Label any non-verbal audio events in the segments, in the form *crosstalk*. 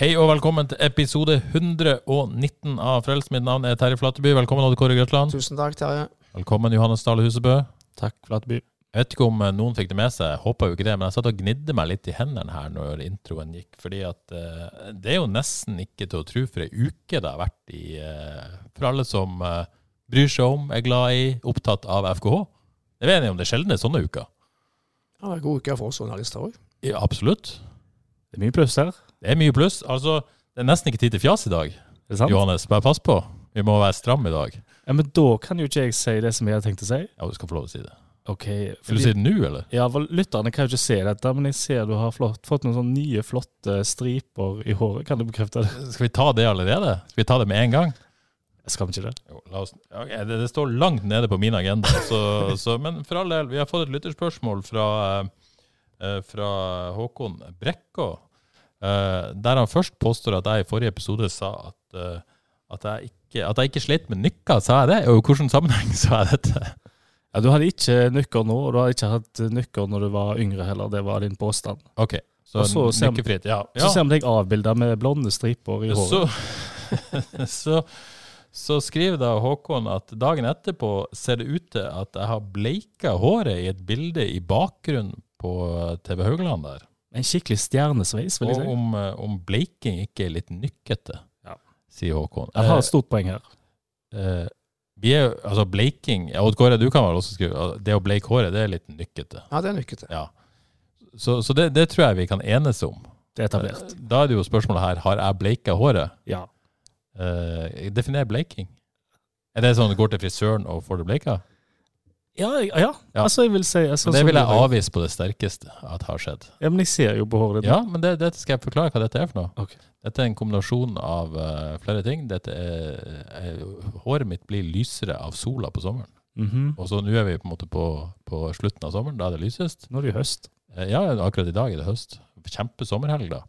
Hei og velkommen til episode 119 av Frels. Mitt navn er Terje Flateby. Velkommen, Odd Kåre Grøtland. Tusen takk, Terje. Velkommen, Johannes Dale Husebø. Takk, Flateby. Jeg vet ikke om eh, noen fikk det med seg, jeg håper jo ikke det, men jeg satt og gnidde meg litt i hendene her når introen gikk. Fordi at eh, det er jo nesten ikke til å tro for ei uke det har vært i eh, For alle som eh, bryr seg om, er glad i, opptatt av FKH. Jeg vet ikke om det er sjelden det er sånne uker. Ja, det er en god uke for oss journalister òg. Ja, absolutt. Det er mye pluss her. Det er mye pluss. Altså, det er nesten ikke tid til fjas i dag. Er sant? Johannes, bare pass på. Vi må være stramme i dag. Ja, Men da kan jo ikke jeg si det som jeg har tenkt å si. Ja, du skal få lov til å si det. Ok. Vil du si det nå, eller? Ja, vel, Lytterne kan jo ikke se dette, men jeg ser du har flott, fått noen sånne nye, flotte striper i håret. Kan du bekrefte det? Skal vi ta det allerede? Skal vi ta det med en gang? Skal vi ikke det? Jo, la oss, okay, det, det står langt nede på min agenda, så, så, men for all del, vi har fått et lytterspørsmål fra, eh, fra Håkon Brekkå, eh, der han først påstår at jeg i forrige episode sa at, uh, at, jeg, ikke, at jeg ikke slet med nykka. Sa jeg det? Og i hvilken sammenheng sa jeg dette? Ja, Du hadde ikke nykker nå, og du hadde ikke hatt nykker når du var yngre heller. Det var din påstand. Ok, så, så nykkefritt, nykkefritt. Ja. Så ser vi deg avbilda med blonde striper i håret. Så, *laughs* så, så skriver da Håkon at dagen etterpå ser det ut til at jeg har bleika håret i et bilde i bakgrunnen på TV Haugland der. En skikkelig stjernesveis, vil jeg Og om, eh, om bleiking ikke er litt nykkete, Ja. sier Håkon. Jeg har et stort poeng her. Eh, vi er jo, altså Bleiking Odd Kåre, du kan vel også skrive at det å bleike håret, det er litt nykkete. Ja, det er nykkete. Ja. Så, så det, det tror jeg vi kan enes om. Det er etablert. Da er det jo spørsmålet her har jeg bleika håret. Ja. Eh, definer bleiking. Er det sånn du går til frisøren og får det bleika? Ja, ja, altså jeg vil si altså, det sånn vil jeg avvise på det sterkeste at har skjedd. Ja, Men jeg ser jo på håret ditt. Ja, men det, det skal jeg forklare hva dette er for noe. Okay. Dette er en kombinasjon av uh, flere ting. Dette er, er, håret mitt blir lysere av sola på sommeren. Mhm. Og så nå er vi på en måte på, på slutten av sommeren, da er det lysest. Nå er det jo høst. Eh, Ja, akkurat i dag er det høst. Kjempesommerhelg, da.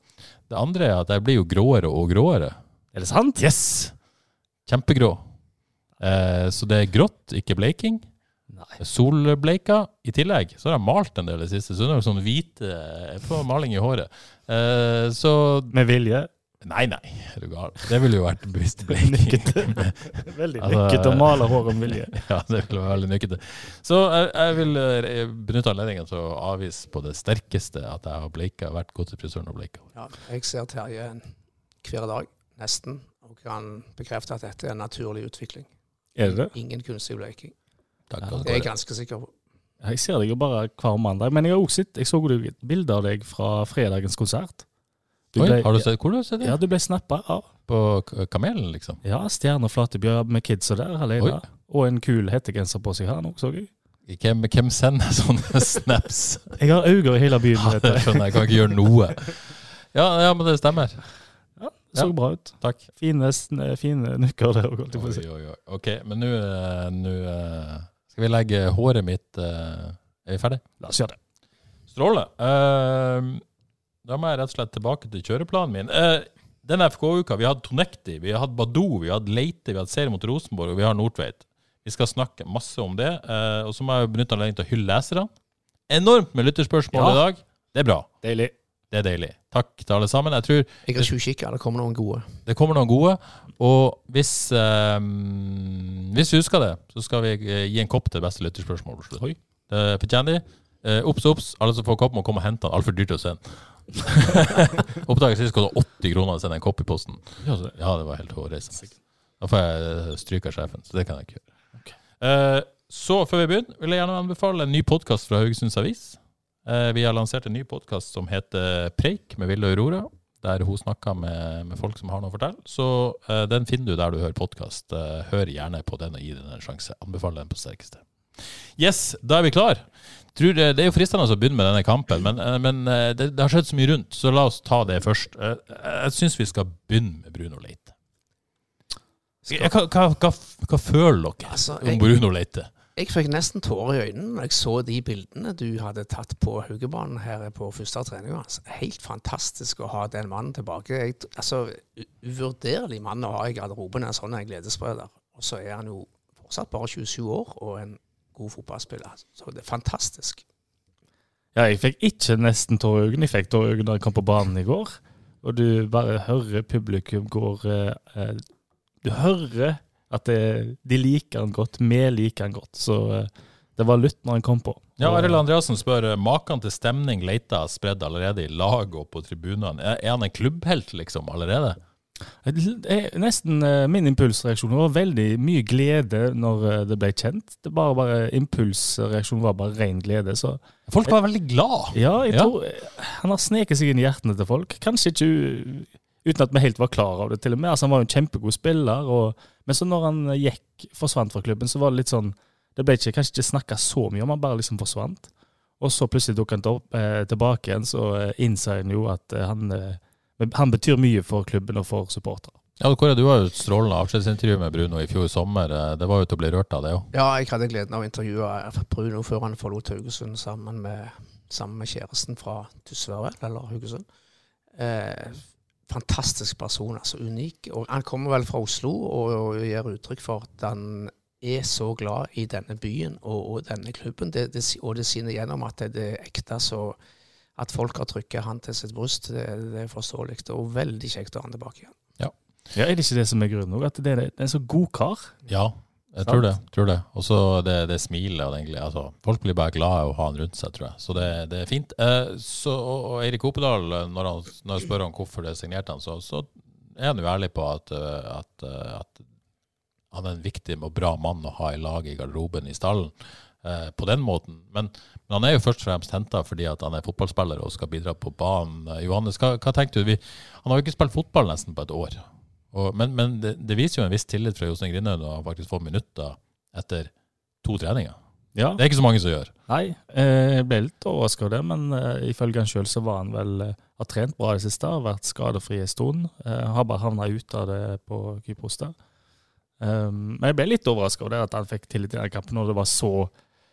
Det andre er at jeg blir jo gråere og gråere. Er det sant? Yes! Kjempegrå. Eh, så det er grått, ikke bleiking. Nei. Solbleika. I tillegg så har jeg malt en del i det siste, så det er jo sånn hvite Jeg får maling i håret. Eh, så Med vilje. Nei, nei, er du gal. Det ville jo vært bevisst bleiking. *laughs* *laughs* Veldig Altså, nykkete å male håret med vilje. *laughs* ja, det ville vært veldig nykkete. Så jeg, jeg vil eh, benytte anledningen til å avvise på det sterkeste at jeg har bleika, vært god til frisøren og bleika. Ja, jeg ser Terje hver dag, nesten, og kan bekrefte at dette er en naturlig utvikling. Er det det? Ingen kunstig bleiking. Takk. Ja, Det er jeg ganske sikker på. Jeg ser deg jo bare hver mandag, men jeg har også sett, jeg så jo et bilde av deg fra fredagens konsert. Du Oi, ble, har du sett, hvor har du sett det? Ja, du ble snappa av På Kamelen, liksom? ja, Stjerne Flatebjørn med kidsa der alene. Oi. Og en kul hettegenser på seg her nå, så jeg. Hvem, hvem sender *laughs* sånne snaps? Jeg har øyne i hele byen. Ja, det skjønner jeg. Jeg kan ikke gjøre noe. Ja, ja men det stemmer. Ja, det så Ja. bra ut. Takk. Fine, fine nykker der. holdt jeg på å si. oi, oi. Ok, men nå eh, eh, skal vi legge håret mitt uh, Er vi ferdig? La oss gjøre det. Stråle. Uh, da må jeg rett og slett tilbake til kjøreplanen min. Uh, denne FK-uka, vi har hatt Tonekti, vi har hatt Badou, vi har hatt Leite, vi har hatt serie mot Rosenborg, og vi har Nordtveit. Vi skal snakke masse om det. eh, og så må jeg benytte anledningen til å hylle leserne. Enormt med lytterspørsmål Ja. i dag. Det er bra. Deilig. Det er deilig. Takk til alle sammen. Jeg tror Jeg har tjuvkikka, det kommer noen gode. det kommer noen gode. Og hvis, eh, hvis du husker det, så skal vi eh, gi en kopp til beste lytterspørsmål på slutt. Det fortjener de. Eh, Obs, obs. Alle som får kopp, må komme og hente den. Altfor dyrt å sende. *laughs* Oppdaget sist kostet 80 kroner å sende en kopp i posten. Ja, det var helt hårreisende. Da får jeg stryk av sjefen, så det kan jeg ikke gjøre. Eh, så før vi begynner, vil jeg gjerne anbefale en ny podkast fra Haugesunds Avis. Eh, vi har lansert en ny podkast som heter Preik med Ville Aurora. der hun snakker med, med folk som har noe å fortelle. Så eh, den finner du der du hører podkast. hør gjerne på den og gi den en sjanse. Anbefaler den på sterkeste. Yes, da er vi klar. Tror det, det er jo fristende å begynne med denne kampen, men, eh, men eh, det, det, har skjedd så mye rundt, så la oss ta det først. Eh, jeg syns vi skal begynne med Bruno Leite. Hva, hva, hva, hva føler dere altså, om Bruno Leite? Jeg fikk nesten tårer i øynene når jeg så de bildene du hadde tatt på Haugebanen her på første trening. Altså, helt fantastisk å ha den mannen tilbake. Jeg, altså, Uvurderlig mann å ha i garderoben, en sånn gledesspreder. Og så er han jo fortsatt bare 27 år og en god fotballspiller. Så det er fantastisk. Ja, jeg fikk ikke nesten tårer i øynene. Jeg fikk tårer i øynene da jeg kom på banen i går. Og du bare hører publikum går eh, eh Du hører at det, de liker han godt. Vi liker han godt. Så eh, det var lutt når han kom på. Ja, Arild Andreassen spør maken til stemning Leita spredd allerede i lag og på tribunene. Er han en klubbhelt liksom allerede? Nesten eh, min impulsreaksjon var veldig mye glede når eh, det ble kjent. Det bare, bare Impulsreaksjonen var bare ren glede. Så folk var veldig glad. Ja, jeg ja. tror han har sneket seg inn i hjertene til folk. Kanskje ikke uten at vi helt var klar av det, til og med. Altså, han var jo en kjempegod spiller. Og, men så når han gikk, forsvant fra klubben, så var det litt sånn Det ble ikke, kanskje ikke snakka så mye om, han bare liksom forsvant. Og så plutselig dukket han opp, eh, tilbake igjen, så eh, innså han jo at eh, han eh, han betyr mye for klubben og for supportere. Ja, Kåre, Du har jo et strålende avskjedsintervju med Bruno i fjor sommer. Eh, det var jo til å bli rørt av det òg? Ja, jeg hadde gleden av å intervjue Bruno før han forlot Haugesund sammen med, sammen med kjæresten fra Tysvær, eller Haugesund. Eh, fantastisk person, altså unik. Og han kommer vel fra Oslo og, og gir uttrykk for at han er så glad i denne byen og, og denne klubben. Det, det, og det skinner gjennom at det, er ekte. så at folk har trykket han til sitt bryst, det, det er forståelig. Og veldig kjekt å ha han tilbake igjen. Ja. ja, Er det ikke det som er grunnen? At det er, det er en så god kar? Ja, jeg tror det. tror det. Og så det, det smilet egentlig, altså, Folk blir bare glade av å ha han rundt seg, tror jeg. Så det, det er fint. Eh, så, og, og Eirik Opedal, når han, når jeg spør om hvorfor det signerte han, så, så er han jo ærlig på at, eh, at, eh, at, han er en viktig og bra mann å ha i lag i garderoben i stallen eh, på den måten. Men, men, han er jo først og fremst henta fordi at han er fotballspiller og skal bidra på banen. Eh, Johannes, hva, hva tenkte du? Vi, han har jo ikke spilt fotball nesten på et år. Og, men, men det, det, viser jo en viss tillit fra Jostein Grindhaug å faktisk får minutter etter to treninger. Ja. Det er ikke så mange som gjør. Nei, eh, jeg ble litt overraska over det, men uh, ifølge han sjøl så var han vel uh, har trent bra i det siste, har vært skadefri en stund. Har bare havna ut av det på Kypros der. Um, men jeg ble litt overraska over det at han fikk tillit i den kampen når det var så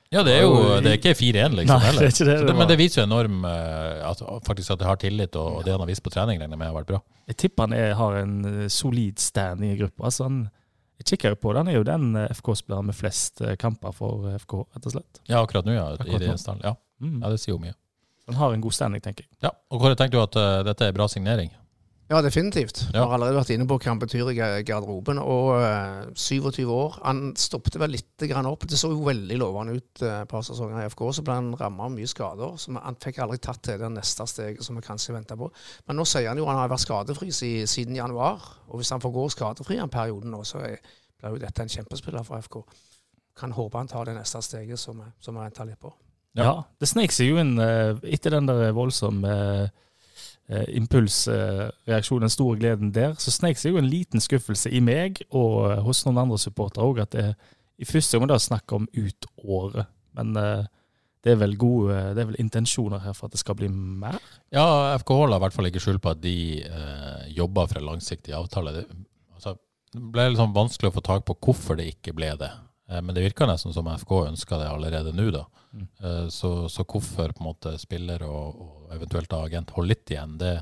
ja, det er jo det er ikke 4-1, liksom. Nei, *laughs* det er det, det men det viser jo enorm eh, at, faktisk at det har tillit, og, det han har vist på trening, regner med har vært bra. Jeg tipper han er, har en eh, solid standing i gruppa. Altså han, jeg kikker jo på det, han er jo den eh, FK-spilleren med flest kamper for FK, rett og slett. Ja, akkurat nå, ja. Akkurat i det ja. Mm. ja. Det sier jo mye. Han har en god standing, tenker jeg. Ja, og Kåre, tenker du at uh, dette er bra signering? Ja, definitivt. Ja. har allerede vært inne på hva han betyr i garderoben. Og uh, eh, 27 år. Han stoppet vel litt opp. Det så jo veldig lovende ut uh, et par sesonger i FK. Så ble han ramma av mye skader. Så han fikk aldri tatt til det neste steget som vi kanskje venta på. Men nå sier han jo at han har vært skadefri siden januar. Og hvis han får gå skadefri en periode nå, så blir jo dette en kjempespiller for FK. Kan håpe han tar det neste steget som vi venter litt på. Ja, ja det snek seg jo inn uh, etter den der voldsomme eh, impulsreaksjon, den store gleden der, så snek seg jo en liten skuffelse i meg og eh, hos noen andre supportere òg, at det i første omgang snakk om ut året. Men eh, det er vel gode, det er vel intensjoner her for at det skal bli mer? Ja, FKH la i hvert fall ikke skjul på at de eh, jobber for en langsiktig avtale. Det, altså, det ble litt sånn vanskelig å få tak på hvorfor det ikke ble det. Eh, men det virker nesten som FK ønsker det allerede nå, da. Mm. Eh, så, så, hvorfor på en måte spiller og, og eventuelt agent holder litt igjen, det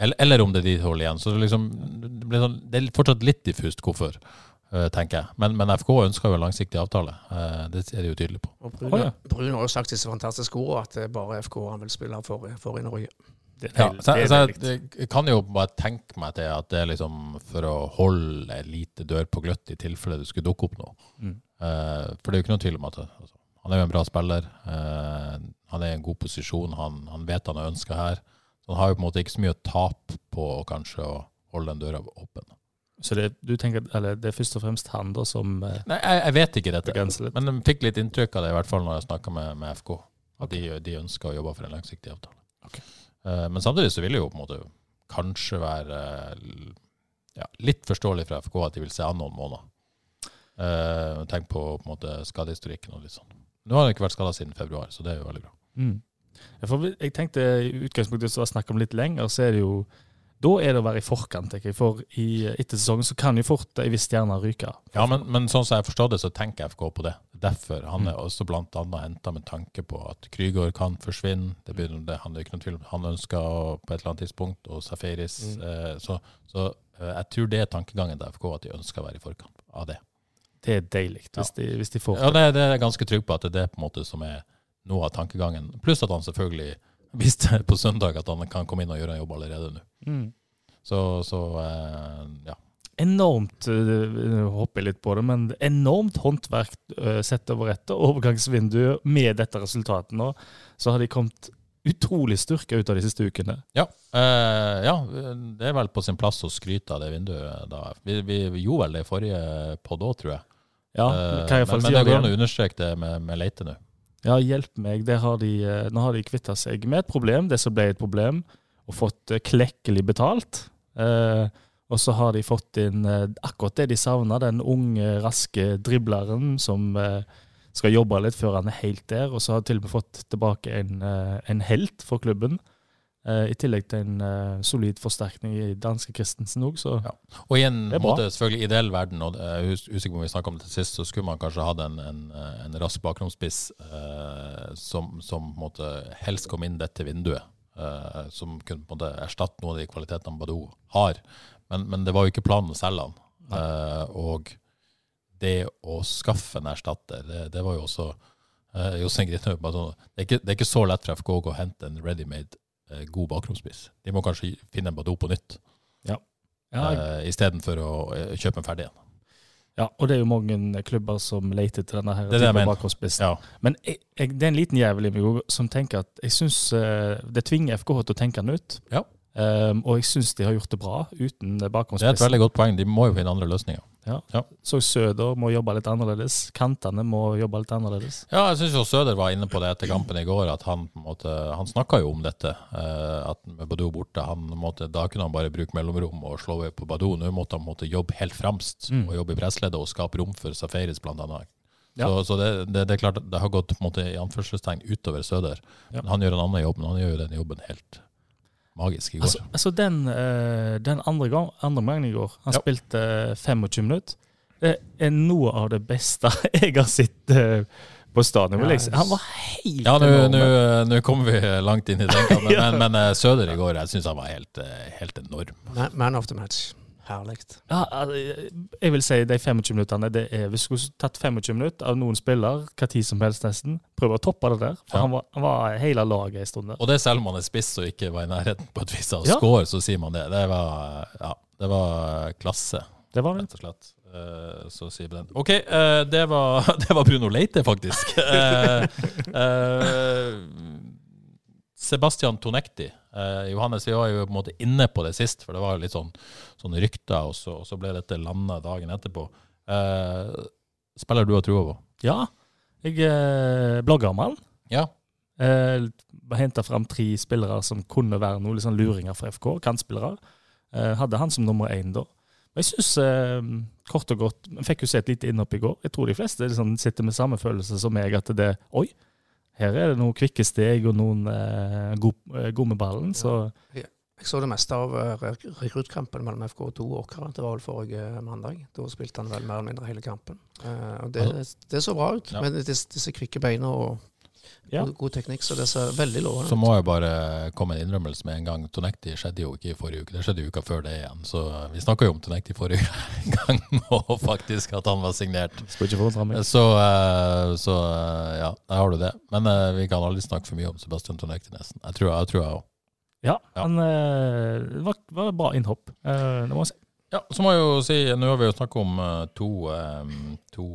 eller, eller, om det er de holder igjen. Så liksom, det, sånn, det er fortsatt litt diffust hvorfor, uh, tenker jeg. Men, men, FK ønsker jo en langsiktig avtale. Det er de jo tydelige på. Og Brun, oh, ja. Brun har jo sagt disse fantastiske ordene, at det er bare FK han vil spille for, for i Norge. Det, ja, så, så jeg, jeg, kan jo bare tenke meg til at det er liksom for å holde en lite dør på gløtt i tilfelle det skulle dukke opp noe. Mm. Uh, for det er jo ikke noe tvil om at altså, han er jo en bra spiller. Uh, han er i en god posisjon. Han, han vet han har ønska her. Så han har jo på en måte ikke så mye å tape på kanskje å holde den døra åpen. Så det, du tenker, eller det er først og fremst han da som uh, Nei, jeg, jeg, vet ikke dette. Men jeg fikk litt inntrykk av det, i hvert fall når jeg snakka med, med, FK. At de, de, ønsker å jobbe for en langsiktig avtale. Uh, men samtidig så vil jo på en måte kanskje være eh, ja, litt forståelig fra FK at de vil se an noen måneder. Uh, tenk på, på en måte skadehistorikken og litt sånn. Nå har han ikke vært skada siden februar, så det er jo veldig bra. Mm. Jeg tenkte i utgangspunktet så snakk om litt lenger, så er det jo Da er det å være i forkant. tenker jeg, For i, etter sesongen så kan jo fort ei viss stjerne ryke. Ja, men, men sånn som jeg forstår det, så tenker FK på det. Derfor Han er også annet henta med tanke på at Krygård kan forsvinne. Det, begynner, det handler ikke noen tvil om Han ønsker på et eller annet tidspunkt, og Safaris. Eh, så så eh, jeg tror det er tankegangen til FK, at de ønsker å være i forkant av det. Det er deilig hvis, de, hvis de får Ja, det, det er jeg ganske trygg på at det er det på en måte som er noe av tankegangen. Pluss at han selvfølgelig visste *laughs* på søndag at han kan komme inn og gjøre en jobb allerede nå. Mm. Så, så eh, ja. Enormt uh, hopper litt på det, men enormt håndverk uh, sett over etter overgangsvinduet med dette resultatet nå. Så har de kommet utrolig styrka ut av de siste ukene. Ja, eh, ja, det er vel på sin plass å skryte av det vinduet. da. Vi, vi, vi gjorde vel det i forrige podd òg, tror jeg. Ja, Eh, kan jeg men, få men det går an å understreke det med, med Leite nå. Ja, hjelp meg. Har de, eh, nå har de kvitta seg med et problem, det som ble et problem, og fått eh, klekkelig betalt. Eh, og så har de fått inn eh, akkurat det de savna, den unge, raske dribleren som eh, skal jobbe litt før han er helt der. Og så har de til og med fått tilbake en, eh, en helt for klubben. I tillegg til en solid forsterkning i danske Christensen òg, så Ja. Og i en måte, selvfølgelig ideell verden, og jeg er usikker på om vi snakka om det til sist, så skulle man kanskje hatt en, en, en rask bakromspiss eh, som, som måte helst kom inn dette vinduet. eh, som kunne på en måte erstatte noen av de kvalitetene Badou har. Men, men det var jo ikke planen å selge han. Eh, og det å skaffe en erstatter, det, det var jo også eh, Jostein Grinhaug sånn, det, det er ikke så lett for FK å hente en ready-made eh, god bakromspiss. De må kanskje finne en Badou på nytt ja, uh, istedenfor å eh, kjøpe en ferdig en. ja. Og det er jo mange klubber som leter til denne her Det er det jeg bakgrunnsspissen. Ja. Men jeg, jeg, det er en liten jævel i meg som tenker at jeg syns det tvinger FKH til å tenke den ut. Ja. Um, og jeg syns de har gjort det bra uten Det er et veldig godt poeng. De må jo finne andre løsninger. Ja. Ja. Så Søder må jobbe litt annerledes. Kantene må jobbe litt annerledes. Ja, jeg syns Søder var inne på det etter kampen i går, at han på en måte, han snakka jo om dette. eh, at med Badou borte, han måtte, da kunne han bare bruke mellomrom og slå over på Badou. Nå måtte han måtte jobbe helt fremst, Mm. og jobbe i pressleddet og skape rom for Safaris, annet. Ja. Så, så det, det, det er klart det har gått på en måte, i anførselstegn utover Søder. Ja. Men Han gjør en annen jobb, men han gjør jo den jobben helt magisk i går. Altså, altså den, eh, den andre, gang, andre gangen i går, han Ja. spilte eh, 25 minutter. Det er noe av det beste *laughs* jeg har sett eh, på stadion. Ja. Han var helt Ja, nå- kommer vi langt inn i den kampen, *laughs* Ja. men, men eh, Søder i går, jeg syns han var helt, eh, helt enorm. Man, man of the match. Herlig. Ja, altså, jeg vil si de 25 minuttene det er, Hvis du skulle tatt 25 minutter av noen spiller, hva tid som helst nesten, Prøve å toppe det der. For Ja. han, var, han var hele laget en stund der. Og det selv om han er spiss og ikke var i nærheten på et vis av å Ja. score, så sier man det. Det var, ja, det var klasse, Det var det. rett og slett. Eh, så sier vi den. OK, eh, det, var, *laughs* det var Bruno Leite, faktisk. *laughs* Sebastian Tonekti. Eh, Johannes, vi var jo på en måte inne på det sist, for det var jo litt sånn, sånn rykter, og så, og så ble dette landa dagen etterpå. Eh, spiller du har trua på? Ja, jeg eh, blogger om han. Ja. Eh, Henta fram tre spillere som kunne være noe litt sånn luringer for FK, kantspillere. Eh, hadde han som nummer én da. Men jeg syns, eh, kort og godt Vi fikk jo se et lite innhopp i går. Jeg tror de fleste liksom, sitter med samme følelse som meg, at det Oi, her er det noen kvikke steg og noen eh, god, eh, med ballen. Så Jeg så det meste av eh, rekruttkampen mellom FK2 og Åkra. Det var vel forrige mandag. Da spilte han vel mer eller mindre hele kampen. Eh, og det, det så bra ut, Ja. med disse, disse kvikke beina og Ja. god, god teknikk. Så det ser veldig lovende Så må jeg bare komme en innrømmelse med en gang. Tonekti skjedde jo ikke i forrige uke, det skjedde uka før det igjen. Så vi snakka jo om Tonekti forrige gang, *laughs* og faktisk at han var signert. Så, eh, så eh, ja, der har du det. Men eh, vi kan aldri snakke for mye om Sebastian Tonekti, nesten. Jeg tror jeg òg. Ja, Ja. han det var, var et bra innhopp. Eh, det må jeg si. Ja, så må jeg jo si, nå har vi jo snakket om to, to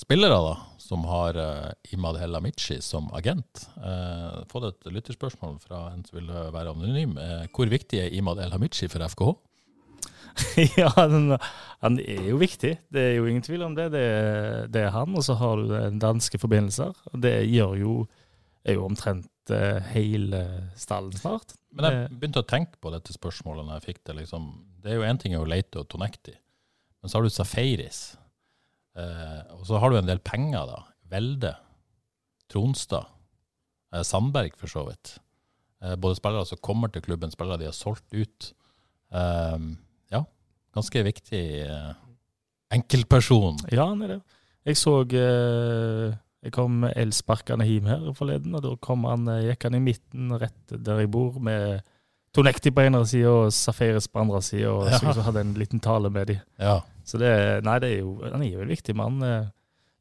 spillere da, som har uh, Imad Hellamichi som agent. Uh, fått et lytterspørsmål fra en som vil eh, være anonym. Eh, hvor viktig er Imad Hellamichi for FKH? *laughs* ja, han, han er jo viktig. Det er jo ingen tvil om det. Det, er- det er han, og så har du danske forbindelser. Og det gjør jo er jo omtrent eh, hele stallen snart. Men jeg begynte å tenke på dette spørsmålet når jeg fikk det. liksom. Det er jo én ting å lete og Tonekti, men så har du Safaris. Eh, og så har du en del penger, da. Velde, Tronstad, eh, Sandberg for så vidt. Eh, både spillere som kommer til klubben, spillere de har solgt ut. Eh, ja, ganske viktig eh, enkeltperson. Ja, han er det. Jeg så eh, Jeg kom elsparkende hjem her forleden, og da kom han, gikk han i midten rett der jeg bor, med Tonekti på ene sida og Safaris på andre sida, og Ja. så jeg hadde en liten tale med dem. Ja. Så det, nei, det er jo, han er jo en viktig mann. eh.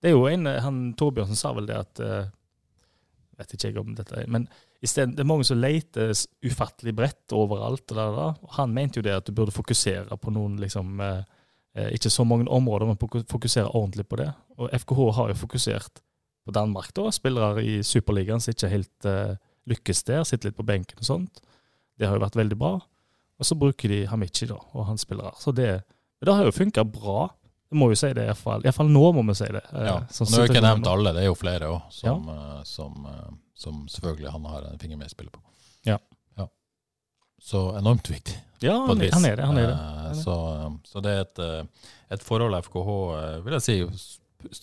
Det er jo en, han Torbjørnsen sa vel det at eh, Vet ikke jeg om dette er, men stedet, det er mange som leter ufattelig bredt overalt. og der, der. Han mente jo det at du burde fokusere på noen liksom eh, eh, Ikke så mange områder, men fokusere ordentlig på det. Og FKH har jo fokusert på Danmark, da. Spillere i Superligaen som ikke helt uh, lykkes der, sitter litt på benken og sånt. Det har jo vært veldig bra. Og så bruker de Hamichi da, og hans spillere. Så det, men det har jo funka bra. Det må jo si det, iallfall. Iallfall nå må vi si det. eh, ja. sånn Nå har jeg ikke nevnt alle, det er jo flere òg, som, ja. som, eh, som selvfølgelig han har en finger med i spillet på. Ja. ja. Så enormt viktig. Ja, han, et vis. han er det. han er det. Eh, Så, så det er et, eh, et forhold FKH eh, vil jeg si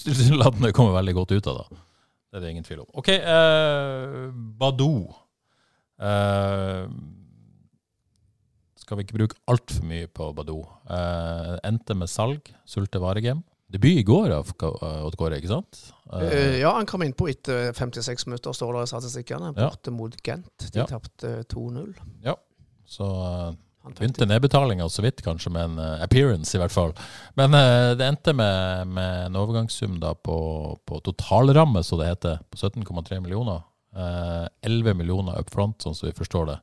tilsynelatende kommer veldig godt ut av. da. Det er det ingen tvil om. OK, eh, Badou. Eh, skal vi ikke bruke altfor mye på Badoo. Eh, endte med salg, Sulte Varegem. Debut i går av eh, Odd ikke sant? Eh, Eh, ja, han kom innpå etter 56 minutter, står det i statistikkene. Ja. Borte mot Gent. De Ja. tapte 2-0. Ja, så eh, begynte nedbetalinga så vidt, kanskje, med en uh, appearance, i hvert fall. Men uh, det endte med, med en overgangssum da på, på totalramme, så det heter, på 17,3 millioner. Uh, 11 millioner up front, sånn som vi forstår det,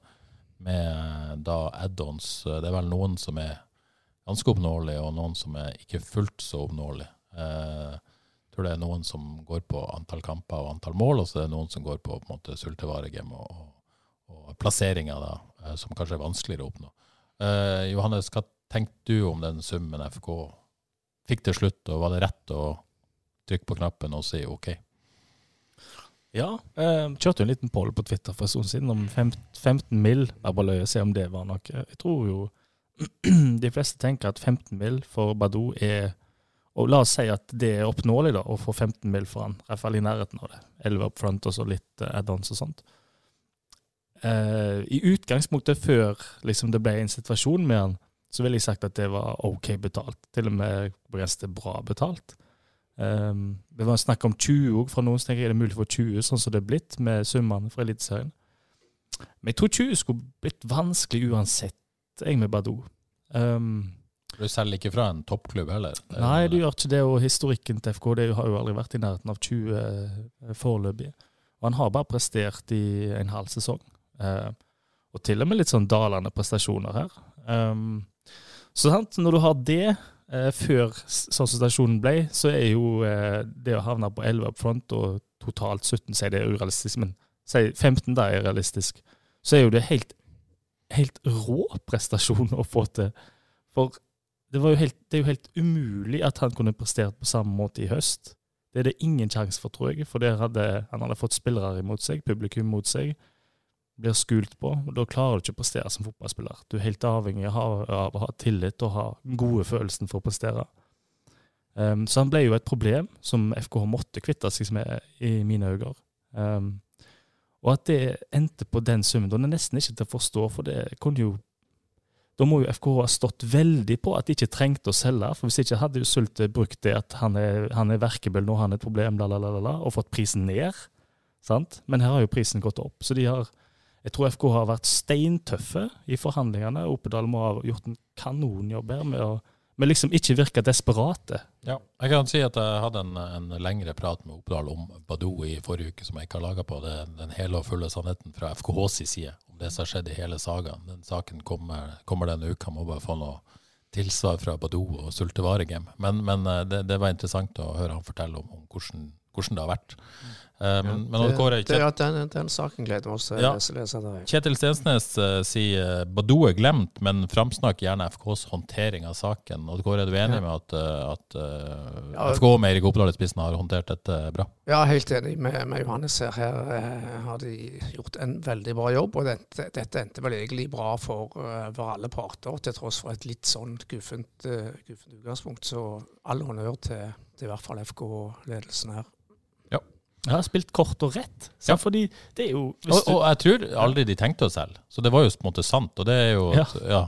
med da add-ons. Eh, Det er vel noen som er ganske oppnåelige, og noen som er ikke fullt så oppnåelige. Eh, jeg tror det er noen som går på antall kamper og antall mål, og så er det noen som går på, på en måte sultevaregame og, og, plasseringer, da, eh, som kanskje er vanskeligere å oppnå. Eh, Johannes, hva tenkte du om den summen FK fikk til slutt, og var det rett å trykke på knappen og si OK? Ja, eh, kjørte jo en liten poll på Twitter for en stund siden om 15 mill. Jeg bare løy og se om det var noe. Jeg tror jo *clears throat* de fleste tenker at 15 mill. for Badou er Og la oss si at det er oppnåelig da, å få 15 mill. for han. I hvert fall i nærheten av det. 11 up front og så litt eh, add-ons og sånt. Eh, I utgangspunktet, før liksom, det ble en situasjon med han, så ville jeg sagt at det var OK betalt. Til og med begrenset bra betalt. Um, det var snakk om 20 òg, fra noen så tenker er det mulig for 20, sånn som det er blitt med summene fra Eliteserien. Men jeg tror 20 skulle blitt vanskelig uansett, jeg med Badou. Um, Du selger ikke fra en toppklubb heller? Er nei, du gjør ikke det, og historikken til FK det har jo aldri vært i nærheten av 20 eh, foreløpig. Og han har bare prestert i en halv sesong. Uh, og til og med litt sånn dalende prestasjoner her. Um, så sant, når du har det før s- sånn som stasjonen ble, så er jo eh, det å havne på 11 up front og totalt 17, sier det er urealistisk, men sier 15 da er realistisk, så er jo det helt, helt rå prestasjon å få til. For det, helt, det er jo helt umulig at han kunne prestert på samme måte i høst. Det er det ingen sjanse for, tror jeg, for hadde, han hadde fått spillere imot seg, publikum mot seg. Blir skult på, og da klarer du ikke å prestere som fotballspiller. Du er helt avhengig av, av å ha tillit og ha gode følelsen for å prestere. Um, så han ble jo et problem som FKH måtte kvitte seg med, i mine øyne. Um, og at det endte på den summen, den er nesten ikke til å forstå, for det kunne jo da må jo FKH ha stått veldig på at de ikke trengte å selge. For hvis ikke hadde jo Sulte brukt det at han er, han er verkebøll nå, han er et problem, la, la, la, la, og fått prisen ned. Sant? Men her har jo prisen gått opp. Så de har, jeg tror FK har vært steintøffe i forhandlingene. Oppedal må ha gjort en kanonjobb her med å med liksom ikke virke desperate. Ja, jeg kan si at jeg hadde en, en lengre prat med Oppdal om Badou i forrige uke, som jeg ikke har laga på. Det, den hele og fulle sannheten fra FKHs side om det som har skjedd i hele sagaen. Den saken kommer, kommer denne uka. Må bare få noe tilsvar fra Badou og Sulte Varegem. Men, men eh, det, det var interessant å høre han fortelle om, om hvordan, hvordan det har vært. Eh, men, men Odd det, Kåre, det, ja, den, den saken gleder vi oss til Ja. Kjetil Stensnes uh, sier Badou er glemt, men framsnakk gjerne FKs håndtering av saken. Og Kåre, er du enig Ja. med at, eh, at uh, Ja. FK med Erik Oppdal i spissen har håndtert dette bra? Ja, helt enig med, med Johannes her. Her eh, har de gjort en veldig bra jobb. Og dette, dette endte vel egentlig bra for, eh, for alle parter, til tross for et litt sånn guffent, uh, guffent utgangspunkt. Så all honnør til, til i hvert fall FK-ledelsen her. Jeg har spilt kort og rett. Ja. Fordi det er jo Og, og jeg tror aldri de tenkte å selge, så det var jo på en måte sant. Og det er jo Ja. ja.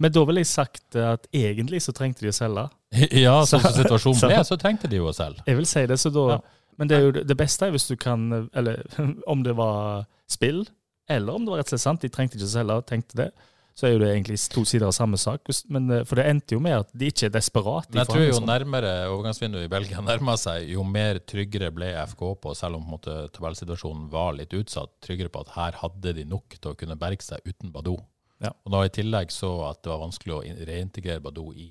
Men da ville jeg sagt at egentlig så trengte de å selge. *laughs* Ja, som Så- situasjonen så- ble, så trengte de jo å selge. Jeg vil si det, så da Ja. Men det er jo det det beste er hvis du kan Eller *laughs* om det var spill, eller om det var rett og slett sant, de trengte ikke å selge, tenkte det, så er jo det egentlig to sider av samme sak. Men, eh, for det endte jo med at de ikke er desperate. Men jeg tror jo nærmere overgangsvinduet i Belgia nærma seg, jo mer tryggere ble FK på, selv om på måte tabellsituasjonen var litt utsatt, tryggere på at her hadde de nok til å kunne berge seg uten Badou. Ja. Og da i tillegg så at det var vanskelig å reintegrere Badou i,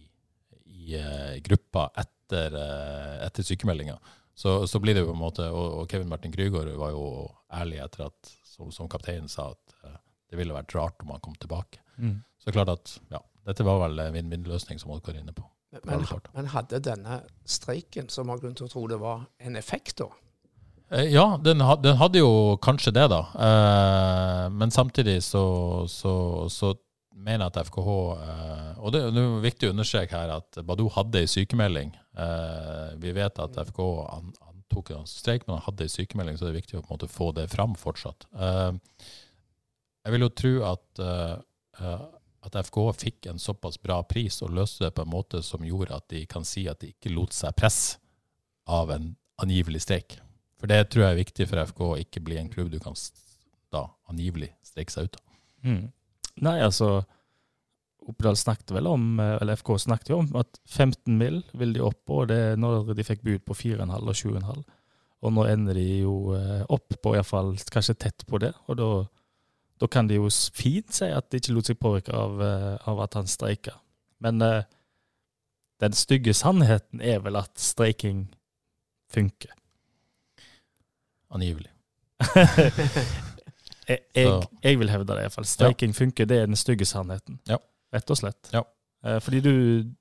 i eh, gruppa etter, uh, etter sykemeldinga, så, så blir det jo på en måte Og, og Kevin Martin Krygård var jo ærlig etter at, som, som kapteinen sa, at det ville vært rart om han kom tilbake. Mm. Så det er klart at ja, dette var vel en vinn-vinn-løsning, som Oddkar er inne på. Men, men, hadde denne streiken, som har grunn til å tro det var, en effekt da? Eh, Ja, den, ha- den hadde jo kanskje det, da. Eh, men samtidig så, så, så mener jeg at FKH eh, Og det, det er viktig å understreke her at Badou hadde ei sykemelding. Eh, vi vet at FKH an, antok en streik, men han hadde ei sykemelding, så det er viktig å på en måte få det fram fortsatt. Eh, jeg vil jo tro at, at FK fikk en såpass bra pris og løste det på en måte som gjorde at de kan si at de ikke lot seg presse av en angivelig streik. For det tror jeg er viktig for FK å ikke bli en klubb du kan da angivelig streike seg ut av. Mm. Nei, altså Oppdal snakket vel om, eh, eller FK snakket jo om at 15 mill. vil de opp på, det når de fikk bud på 4,5 og 7,5. Og nå ender de jo eh, opp på iallfall kanskje tett på det, og da, da kan de jo fint si at de ikke lot seg påvirke av, eh, av at han streika. Men uh, den stygge sannheten er vel at streiking funker. Angivelig. *laughs* jeg, jeg, jeg vil hevde det iallfall. Streiking funker, det er den stygge sannheten. Ja. Rett og slett. Ja. Uh, fordi du,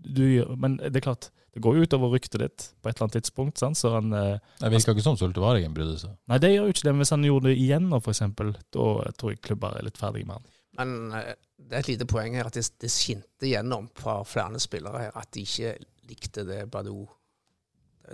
du Men det er klart, det går jo utover ryktet ditt på et eller annet tidspunkt. Sant? Så han eh, Det virka ikke som Sulte Varingen brydde seg. Nei, det gjør jo ikke det, men hvis han gjorde det igjen nå, eksempel, da tror jeg klubber er litt ferdig med han. Men eh, det er et lite poeng her at det, det skinte gjennom fra flere spillere her at de ikke likte det Badou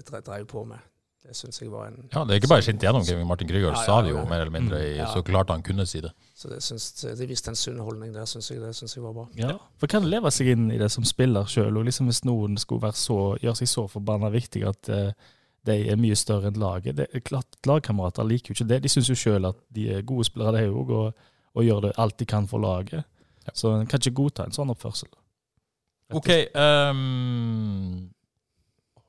dre- drev på med. Det syns jeg var en Ja, det er ikke bare skint igjennom. Kevin Martin Ja, ja, sa det jo mer eller mindre, i, Ja. så klart han kunne si det. Så det synes, de viste en sunn holdning der, syns jeg. Det syns jeg var bra. Ja. For kan leve seg inn i det som spiller sjøl, og liksom hvis noen skulle være så, gjøre seg så forbanna viktig at uh, de er mye større enn laget det er klart Lagkamerater liker jo ikke det. De syns jo sjøl at de er gode spillere, de òg, og, og gjør det alt de kan for laget. Så en kan ikke godta en sånn oppførsel. Rett OK. ehm,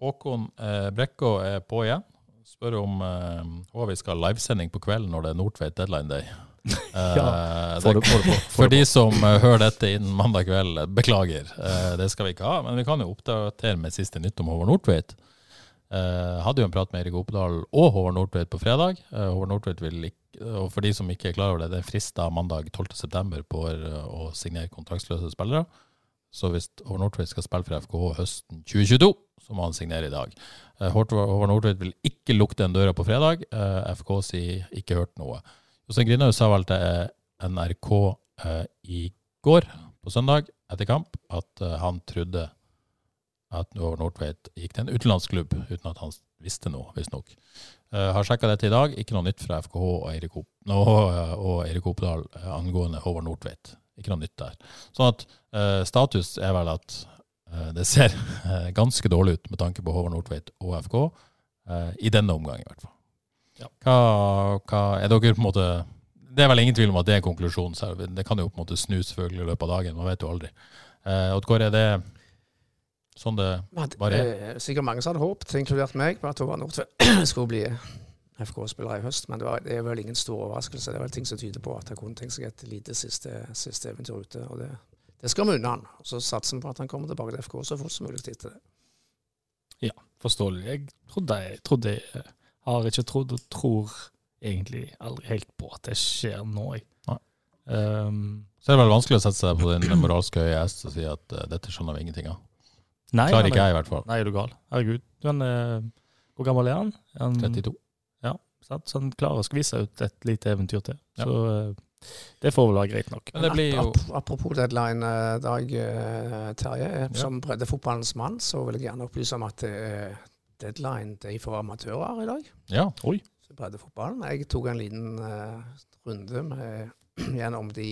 Håkon eh, Brekkå er på igjen. Spør om eh, vi skal ha livesending på kvelden når det er Nordtveit deadline day. *laughs* ja, får det, får du på. For de som eh, hører dette innen mandag kveld, eh, beklager. Eh, det skal vi ikke ha. Men vi kan jo oppdatere med siste nytt om Håvard Nordtveit. Eh, hadde jo en prat med Erik Oppdal og Håvard Nordtveit på fredag. Eh, Håvard Nordtveit vil ikke, og For de som ikke er klar over det, det er frist da mandag 12.9. på eh, å signere kontraktsløse spillere. Så hvis Håvard Nordtveit skal spille for FKH høsten 2022, så må han signere i dag. Eh, Håvard Nordtveit vil ikke lukke den døra på fredag. Eh, FK sier ikke hørt noe. Jostein Grinhaug sa vel til NRK eh, i går, på søndag, etter kamp, at han trodde at Håvard Nordtveit gikk til en utenlandsklubb, uten at han visste noe, visstnok. Uh, har sjekka dette i dag. Ikke noe nytt fra FKH og Eirik, eh, angående Håvard Nordtveit. Ikke noe nytt der. Sånn at eh, status er vel at eh, det ser eh, ganske dårlig ut med tanke på Håvard Nordtveit og FK, eh, i denne omgang i hvert fall. Hva, hva er dere på en måte Det er vel ingen tvil om at det er konklusjonen. selv. Det kan jo på en måte snu selvfølgelig i løpet av dagen, man vet jo aldri. Eh, Odd er det sånn det Bare- er sikkert mange som hadde håpet, inkludert meg, på at Håvard Nordtveit *clears throat* skulle bli FK-spiller i høst. Men det, var, det er vel ingen stor overraskelse. Det er vel ting som tyder på at han kunne tenkt seg et lite siste, siste eventyr ute. og det, det skal vi unne han. Og så satser vi på at han kommer tilbake til FK så fort som mulig tid til det. Ja, forståelig. Jeg trodde, jeg trodde har ikke trodd og tror egentlig aldri helt på at det skjer nå. Jeg. Um, Så er det vel vanskelig å sette seg på din moralske høye hest og si at uh, dette skjønner vi ingenting av. nei, Klarer ikke jeg, i hvert fall. Nei, er du gal? Herregud. Du, uh, er, hvor gammel er han? Han 32. sant? Så han klarer å skvise ut et lite eventyr til. Ja. Så eh, det får vel være greit nok. Men det blir jo Apropos deadline, eh, Dag eh, Terje. Som Ja. Breddefotballens mann så vil jeg gjerne opplyse om at deadline det er for amatører i dag. Ja. oi. Så breddefotballen. Jeg tok en liten runde med, *clears throat* gjennom de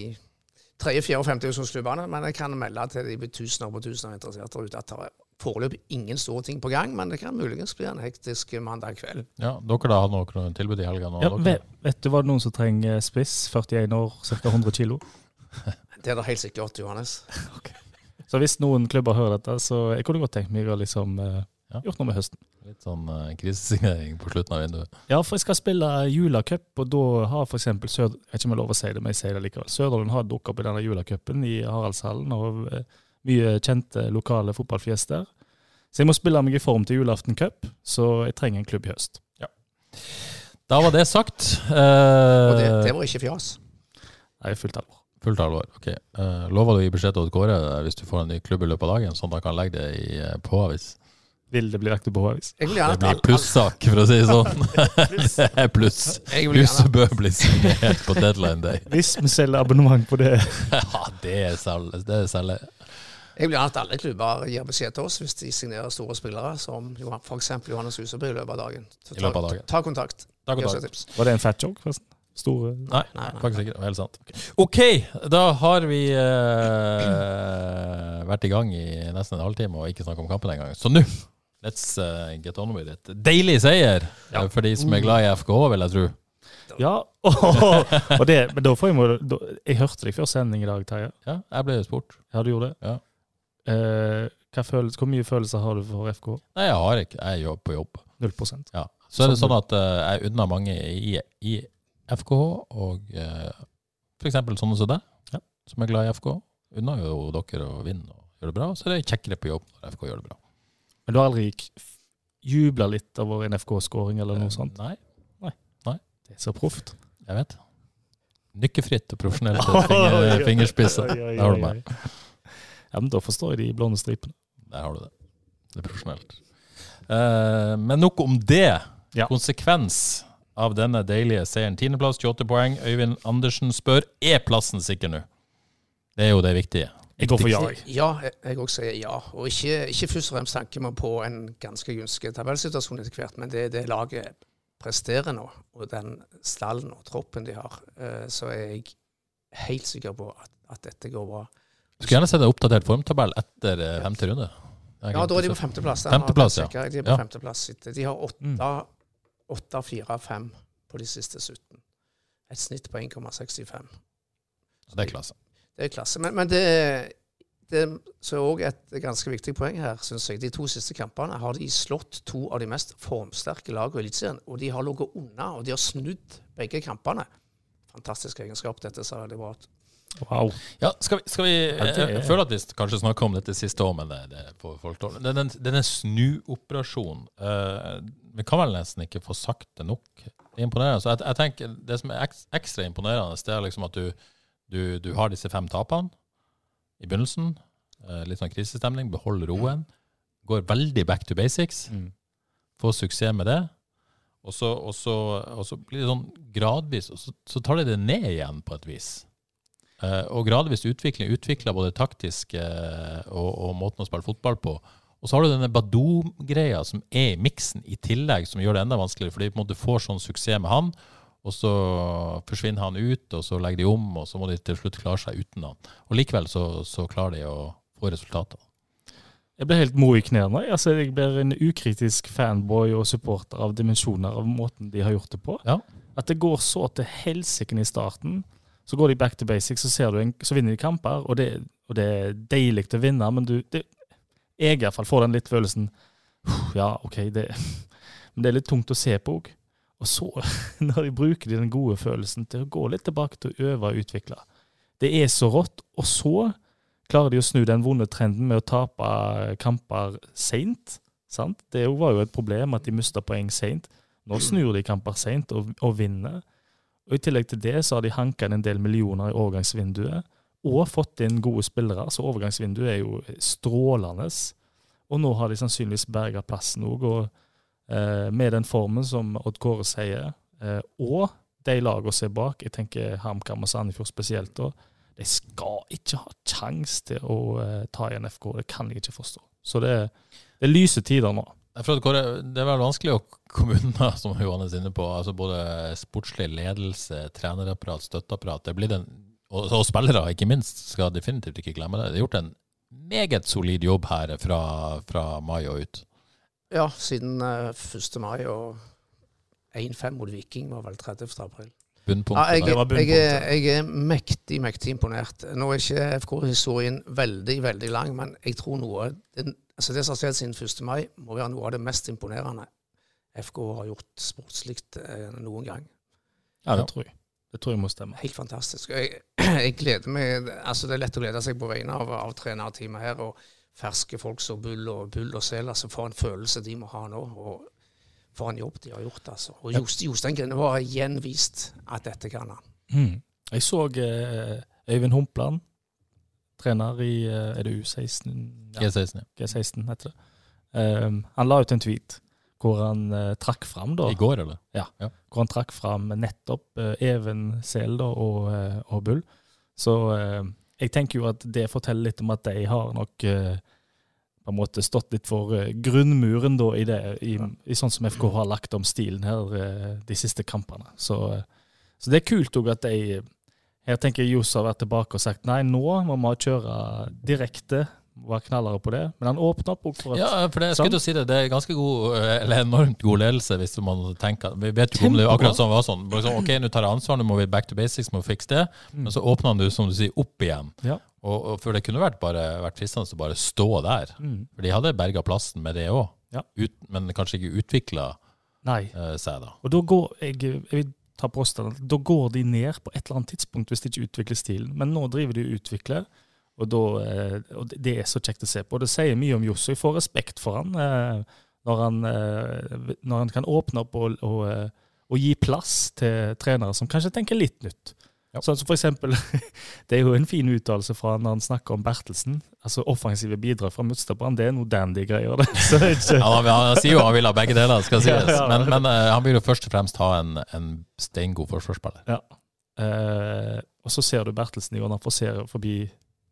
tredje, fjerde og femte men jeg kan melde til de tusener på tusener interesserte der ute at det er foreløpig ingen store ting på gang, men det kan muligens bli en hektisk mandag kveld. ja. Dere da har noe tilbud i helga? nå, Ja, vet, vet du, var det noen som trenger spiss? 41 år, ca. 100 kilo. *laughs* Det er det helt sikkert, Johannes. *laughs* Så hvis noen klubber hører dette, så jeg kunne godt tenkt meg å liksom eh, Ja. gjort noe med høsten. Litt sånn uh, krisesignering på slutten av vinduet. Ja, for jeg skal spille julacup, og da har f.eks. Sør... Jeg vet ikke om jeg lov å si det, men jeg sier det likevel. Sørdalen har dukket opp i denne julacupen i Haraldshallen, og eh, mye kjente lokale fotballfjes der. Så jeg må spille meg i form til julaften cup, så jeg trenger en klubb i høst. Da var det sagt. Og Uh, det, det var ikke fjas. Nei, fullt alvor. Fullt alvor. ok. Uh, lover du å gi beskjed til Odd Kåre eh, hvis du får en ny klubb i løpet av dagen, sånn at han kan legge det i uh, påavis? Vil det bli lagt på påavis? Jeg vil Det blir plussak, for å si det sånn. *laughs* det er pluss. *laughs* Huset bør bli signert på deadline day. Hvis vi selger abonnement på det. *laughs* Ja, det er selge. Jeg vil gjerne at alle klubber gir beskjed til oss hvis de signerer store spillere, som f.eks. Johannes Huseby i løpet av dagen. Ta, av dagen. Ta, ta kontakt. Ta tips. Var det en fat joke, forresten? Store Nei, Nei, nei. faktisk ikke. Det var helt sant. OK, da har vi uh, vært i gang i nesten en halvtime og ikke snakket om kampen engang. Så nå, let's uh, get on with it. Deilig seier eh, for de som er glad i FKH, vil jeg tro. Ja, *laughs* og det, men da får jeg må da, Jeg hørte deg før sending i dag, Terje. Ja, jeg ble spurt. Ja, du gjorde det? Ja. Eh, følelse, hvor mye følelser har du for FK? Nei, jeg har ikke. Jeg er jo på jobb. 0% Ja. Så er det sånn at eh, jeg unner mange i, i FKH, og uh, f.eks. sånne som deg, Ja. som er glad i FK. Unner jo dere å vinne og gjøre det bra. Så er det kjekkere på jobb når FK gjør det bra. Men du har aldri jubla litt over en FK-skåring eller noe sånt? Nei, Nei Det er så proft. jeg vet. Nykkefritt og profesjonelt *laughs* finger, fingerspisser. Der har du meg. Ja, men da forstår jeg de blonde stripene. Der har du det. Det er profesjonelt. Eh, men nok om det. Ja. Konsekvens av denne deilige seieren. Tiendeplass, 28 poeng. Øyvind Andersen spør er plassen sikker nå. Det er jo det viktige. Jeg går for ja. Ja, jeg- òg sier ja. Og ikke, ikke først og fremst tanker man på en ganske gunstig tabellsituasjon etter hvert, men det det laget presterer nå, og den stallen og troppen de har, eh, så er jeg helt sikker på at, at dette går bra. Skulle gjerne sett en oppdatert formtabell etter eh, femte runde. Ja, da er de på femteplass. Femteplass, ja. De er på Ja. femteplass. De har Mm. åtte, åtte, fire, fem på de siste 17. Et snitt på 1,65. Så det er klasse. Det er klasse. Men, men det, det så er òg et ganske viktig poeng her, syns jeg. De to siste kampene har de slått to av de mest formsterke lagene i Eliteserien. Og de har ligget unna, og de har snudd begge kampene. Fantastisk egenskap. Dette ser veldig bra ut. Wow. Ja, skal vi, skal vi jeg, jeg er- føler at vi kanskje snakker om dette siste år, men det, det får folk tåle. Den, den, denne snuoperasjonen uh, Vi kan vel nesten ikke få sagt det nok. Det er imponerende. Så jeg, jeg tenker Det som er ekstra imponerende, det er liksom at du, du, du har disse fem tapene i begynnelsen. Uh, litt sånn krisestemning. Beholder roen. Går veldig back to basics. Mm. Får suksess med det. Og så, og så, og så blir det sånn gradvis, og så, så tar de det ned igjen på et vis. Eh, og gradvis utvikling, utvikler både taktisk eh, og, og måten å spille fotball på. Og så har du denne Badou-greia som er i miksen i tillegg, som gjør det enda vanskeligere, fordi de på en måte får sånn suksess med han, og så forsvinner han ut, og så legger de om, og så må de til slutt klare seg uten han. Og likevel så, så klarer de å få resultater. Jeg blir helt mo i knærne. Altså, jeg blir en ukritisk fanboy og supporter av dimensjoner av måten de har gjort det på. Ja. At det går så til helsike i starten. Så går de back to basics, så, en, så vinner de kamper, og det, og det er deilig å vinne, men du det, Jeg i hvert fall får den litt følelsen Ja, OK, det, *laughs* men det er litt tungt å se på òg. Og så, *laughs* når de bruker de den gode følelsen til å gå litt tilbake til å øve og utvikle Det er så rått. Og så klarer de å snu den vonde trenden med å tape kamper seint. Det var jo et problem at de mista poeng seint. Nå snur de kamper seint og, og vinner. Og I tillegg til det så har de hanka inn en del millioner i overgangsvinduet, og fått inn gode spillere. Så overgangsvinduet er jo strålende. Og nå har de sannsynligvis berga plassen òg. Og eh, med den formen som Odd Kåre sier, eh, og de lagene som er bak, jeg tenker HamKam og Sandefjord spesielt, da, de skal ikke ha kjangs til å eh, ta igjen FK. Det kan jeg ikke forstå. Så det, det er lyse tider nå. Kåre, Det er vel vanskelig å komme unna, *laughs* som Johannes er inne på. altså Både sportslig ledelse, trenerapparat, støtteapparat. Den, og, og spillere, ikke minst, skal definitivt ikke glemme det. Det er gjort en meget solid jobb her fra, fra mai og ut. Ja, siden eh, 1. mai og 1-5 mot Viking var vel 30. april. Bunnpunktet. Ja, jeg, jeg, jeg er mektig, mektig imponert. Nå er ikke FK-historien veldig, veldig lang, men jeg tror noe det, altså det som har skjedd siden 1. mai, må være noe av det mest imponerende FK har gjort sportslig eh, noen gang. Ja, det tror jeg. Det tror jeg må stemme. Helt fantastisk. Jeg, *clears throat* jeg gleder meg altså Det er lett å glede seg på vegne av, av trenerteamet her og ferske folk som Bull og Bull og Sel. Altså for en følelse de må ha nå. og for en jobb de har gjort. altså. Og Jost, Jostein Grinde har igjen vist at dette kan han. Mm. Jeg så eh, Øyvind Humpland, trener i eh, er det U16? Ja, G16, ja. G16 heter det. Um, han la ut en tweet hvor han uh, trakk fram da, I går, eller? Ja, hvor han trakk fram nettopp uh, Even Sel da, og, uh, og Bull. Så jeg tenker jo at det forteller litt om at de har nok eh, på en måte stått litt for eh, grunnmuren da i det, i, i sånn som FK har lagt om stilen her eh, de siste kampene. Så, eh, så det er kult òg at de Her tenker jeg Johs har vært tilbake og sagt nei, nå må vi kjøre direkte, være knallere på det. Men han åpna opp for at Ja, for det, jeg skulle si det, det er ganske god, eh, eller enormt god ledelse, hvis man tenker Vi vet jo om det akkurat sånn var sånn. Bare sånn, ok, nå tar jeg ansvar, nå må vi back to basics, må fikse det. Men så åpner han det, som du sier, opp igjen. Ja. Og, og For det kunne vært, bare, vært fristende å bare stå der. Mm. For de hadde berga plassen med det òg, Ja. men kanskje ikke utvikla Nei. eh, seg, da. Og da går jeg, jeg vil ta påstanden, da går de ned på et eller annet tidspunkt hvis de ikke utvikler stilen. Men nå driver de og utvikler, og, da, eh, og det- er så kjekt å se på. Og det sier mye om Josso. Jeg får respekt for han eh, når han, eh, når han kan åpne opp og, og, og gi plass til trenere som kanskje tenker litt nytt. Ja. Sånn som for eksempel, *laughs* Det er jo en fin uttalelse fra når han snakker om Bertelsen. Altså Offensive bidrag fra Mutstabrand, det er noe dandy-greier. *laughs* er Ja, han, sier jo han vil ha begge deler, skal sies. *laughs* Ja, ja. Men, men han vil jo først og fremst ha en, en steingod forsvarsspiller. Ja. Eh, og så ser du Bertelsen i går når han forbi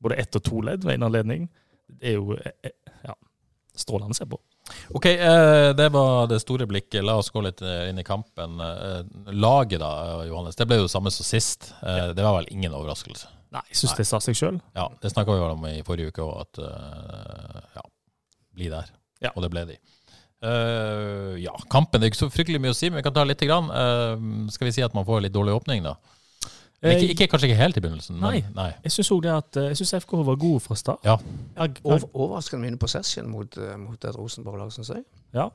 både ett og to ledd ved en anledning. Det er jo eh, eh, ja, strålende å se på. Ok, eh, det var det store blikket. La oss gå litt inn i kampen. Laget da, Johannes, det ble jo det samme som sist. Det var vel ingen overraskelse. Nei, jeg syns det sa seg sjøl. Ja, det snakka vi om i forrige uke òg, at ja, bli der. Ja. Og det ble de. Ja, kampen det er ikke så fryktelig mye å si, men vi kan ta litt. Grann. Skal vi si at man får litt dårlig åpning, da? Ikke, ikke, kanskje ikke helt i begynnelsen, men Nei. nei. Jeg syns òg det at eh, Jeg synes FK var god fra start. Ja. Over, overraskende mye possession mot, eh, mot et Rosenborg-lag, syns jeg. ja.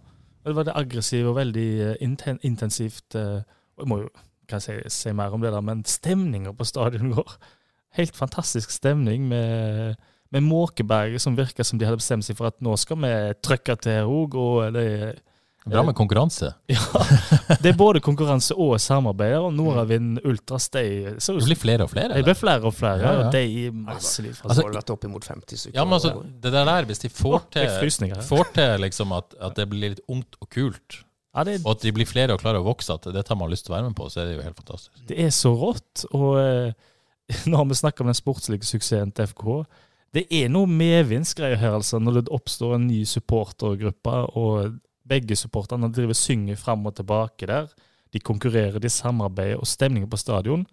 Det var det aggressive og veldig eh, inten intensivt. eh, og Jeg må jo kan jeg si, si mer om det, der, men stemninga på stadion går Helt fantastisk stemning med, med Måkeberg, som virker som de hadde bestemt seg for at nå skal vi trykke til òg. Og det Bra med konkurranse. *laughs* Ja, det er både konkurranse og samarbeid, og Nordavind Ultras de, så, Det blir flere og flere. Eller? Det blir flere og flere, Ja, ja. og de masse liv, Altså, Altså- det opp imot 50 stykker. Ja, men altså, det der der, hvis de får til, får til liksom at, at det blir litt ungt og kult, Ja, det, og at de blir flere og klarer å vokse, at dette har man lyst til å være med på, så er det jo helt fantastisk. det er så rått. Og eh, *laughs* nå har vi snakka om den sportslige suksessen til FK. Det er noe medvindsgreier her, altså, når det oppstår en ny supportergruppe, og begge supporterne driver og synger fram og tilbake der. De konkurrerer, de samarbeider, og stemningen på stadion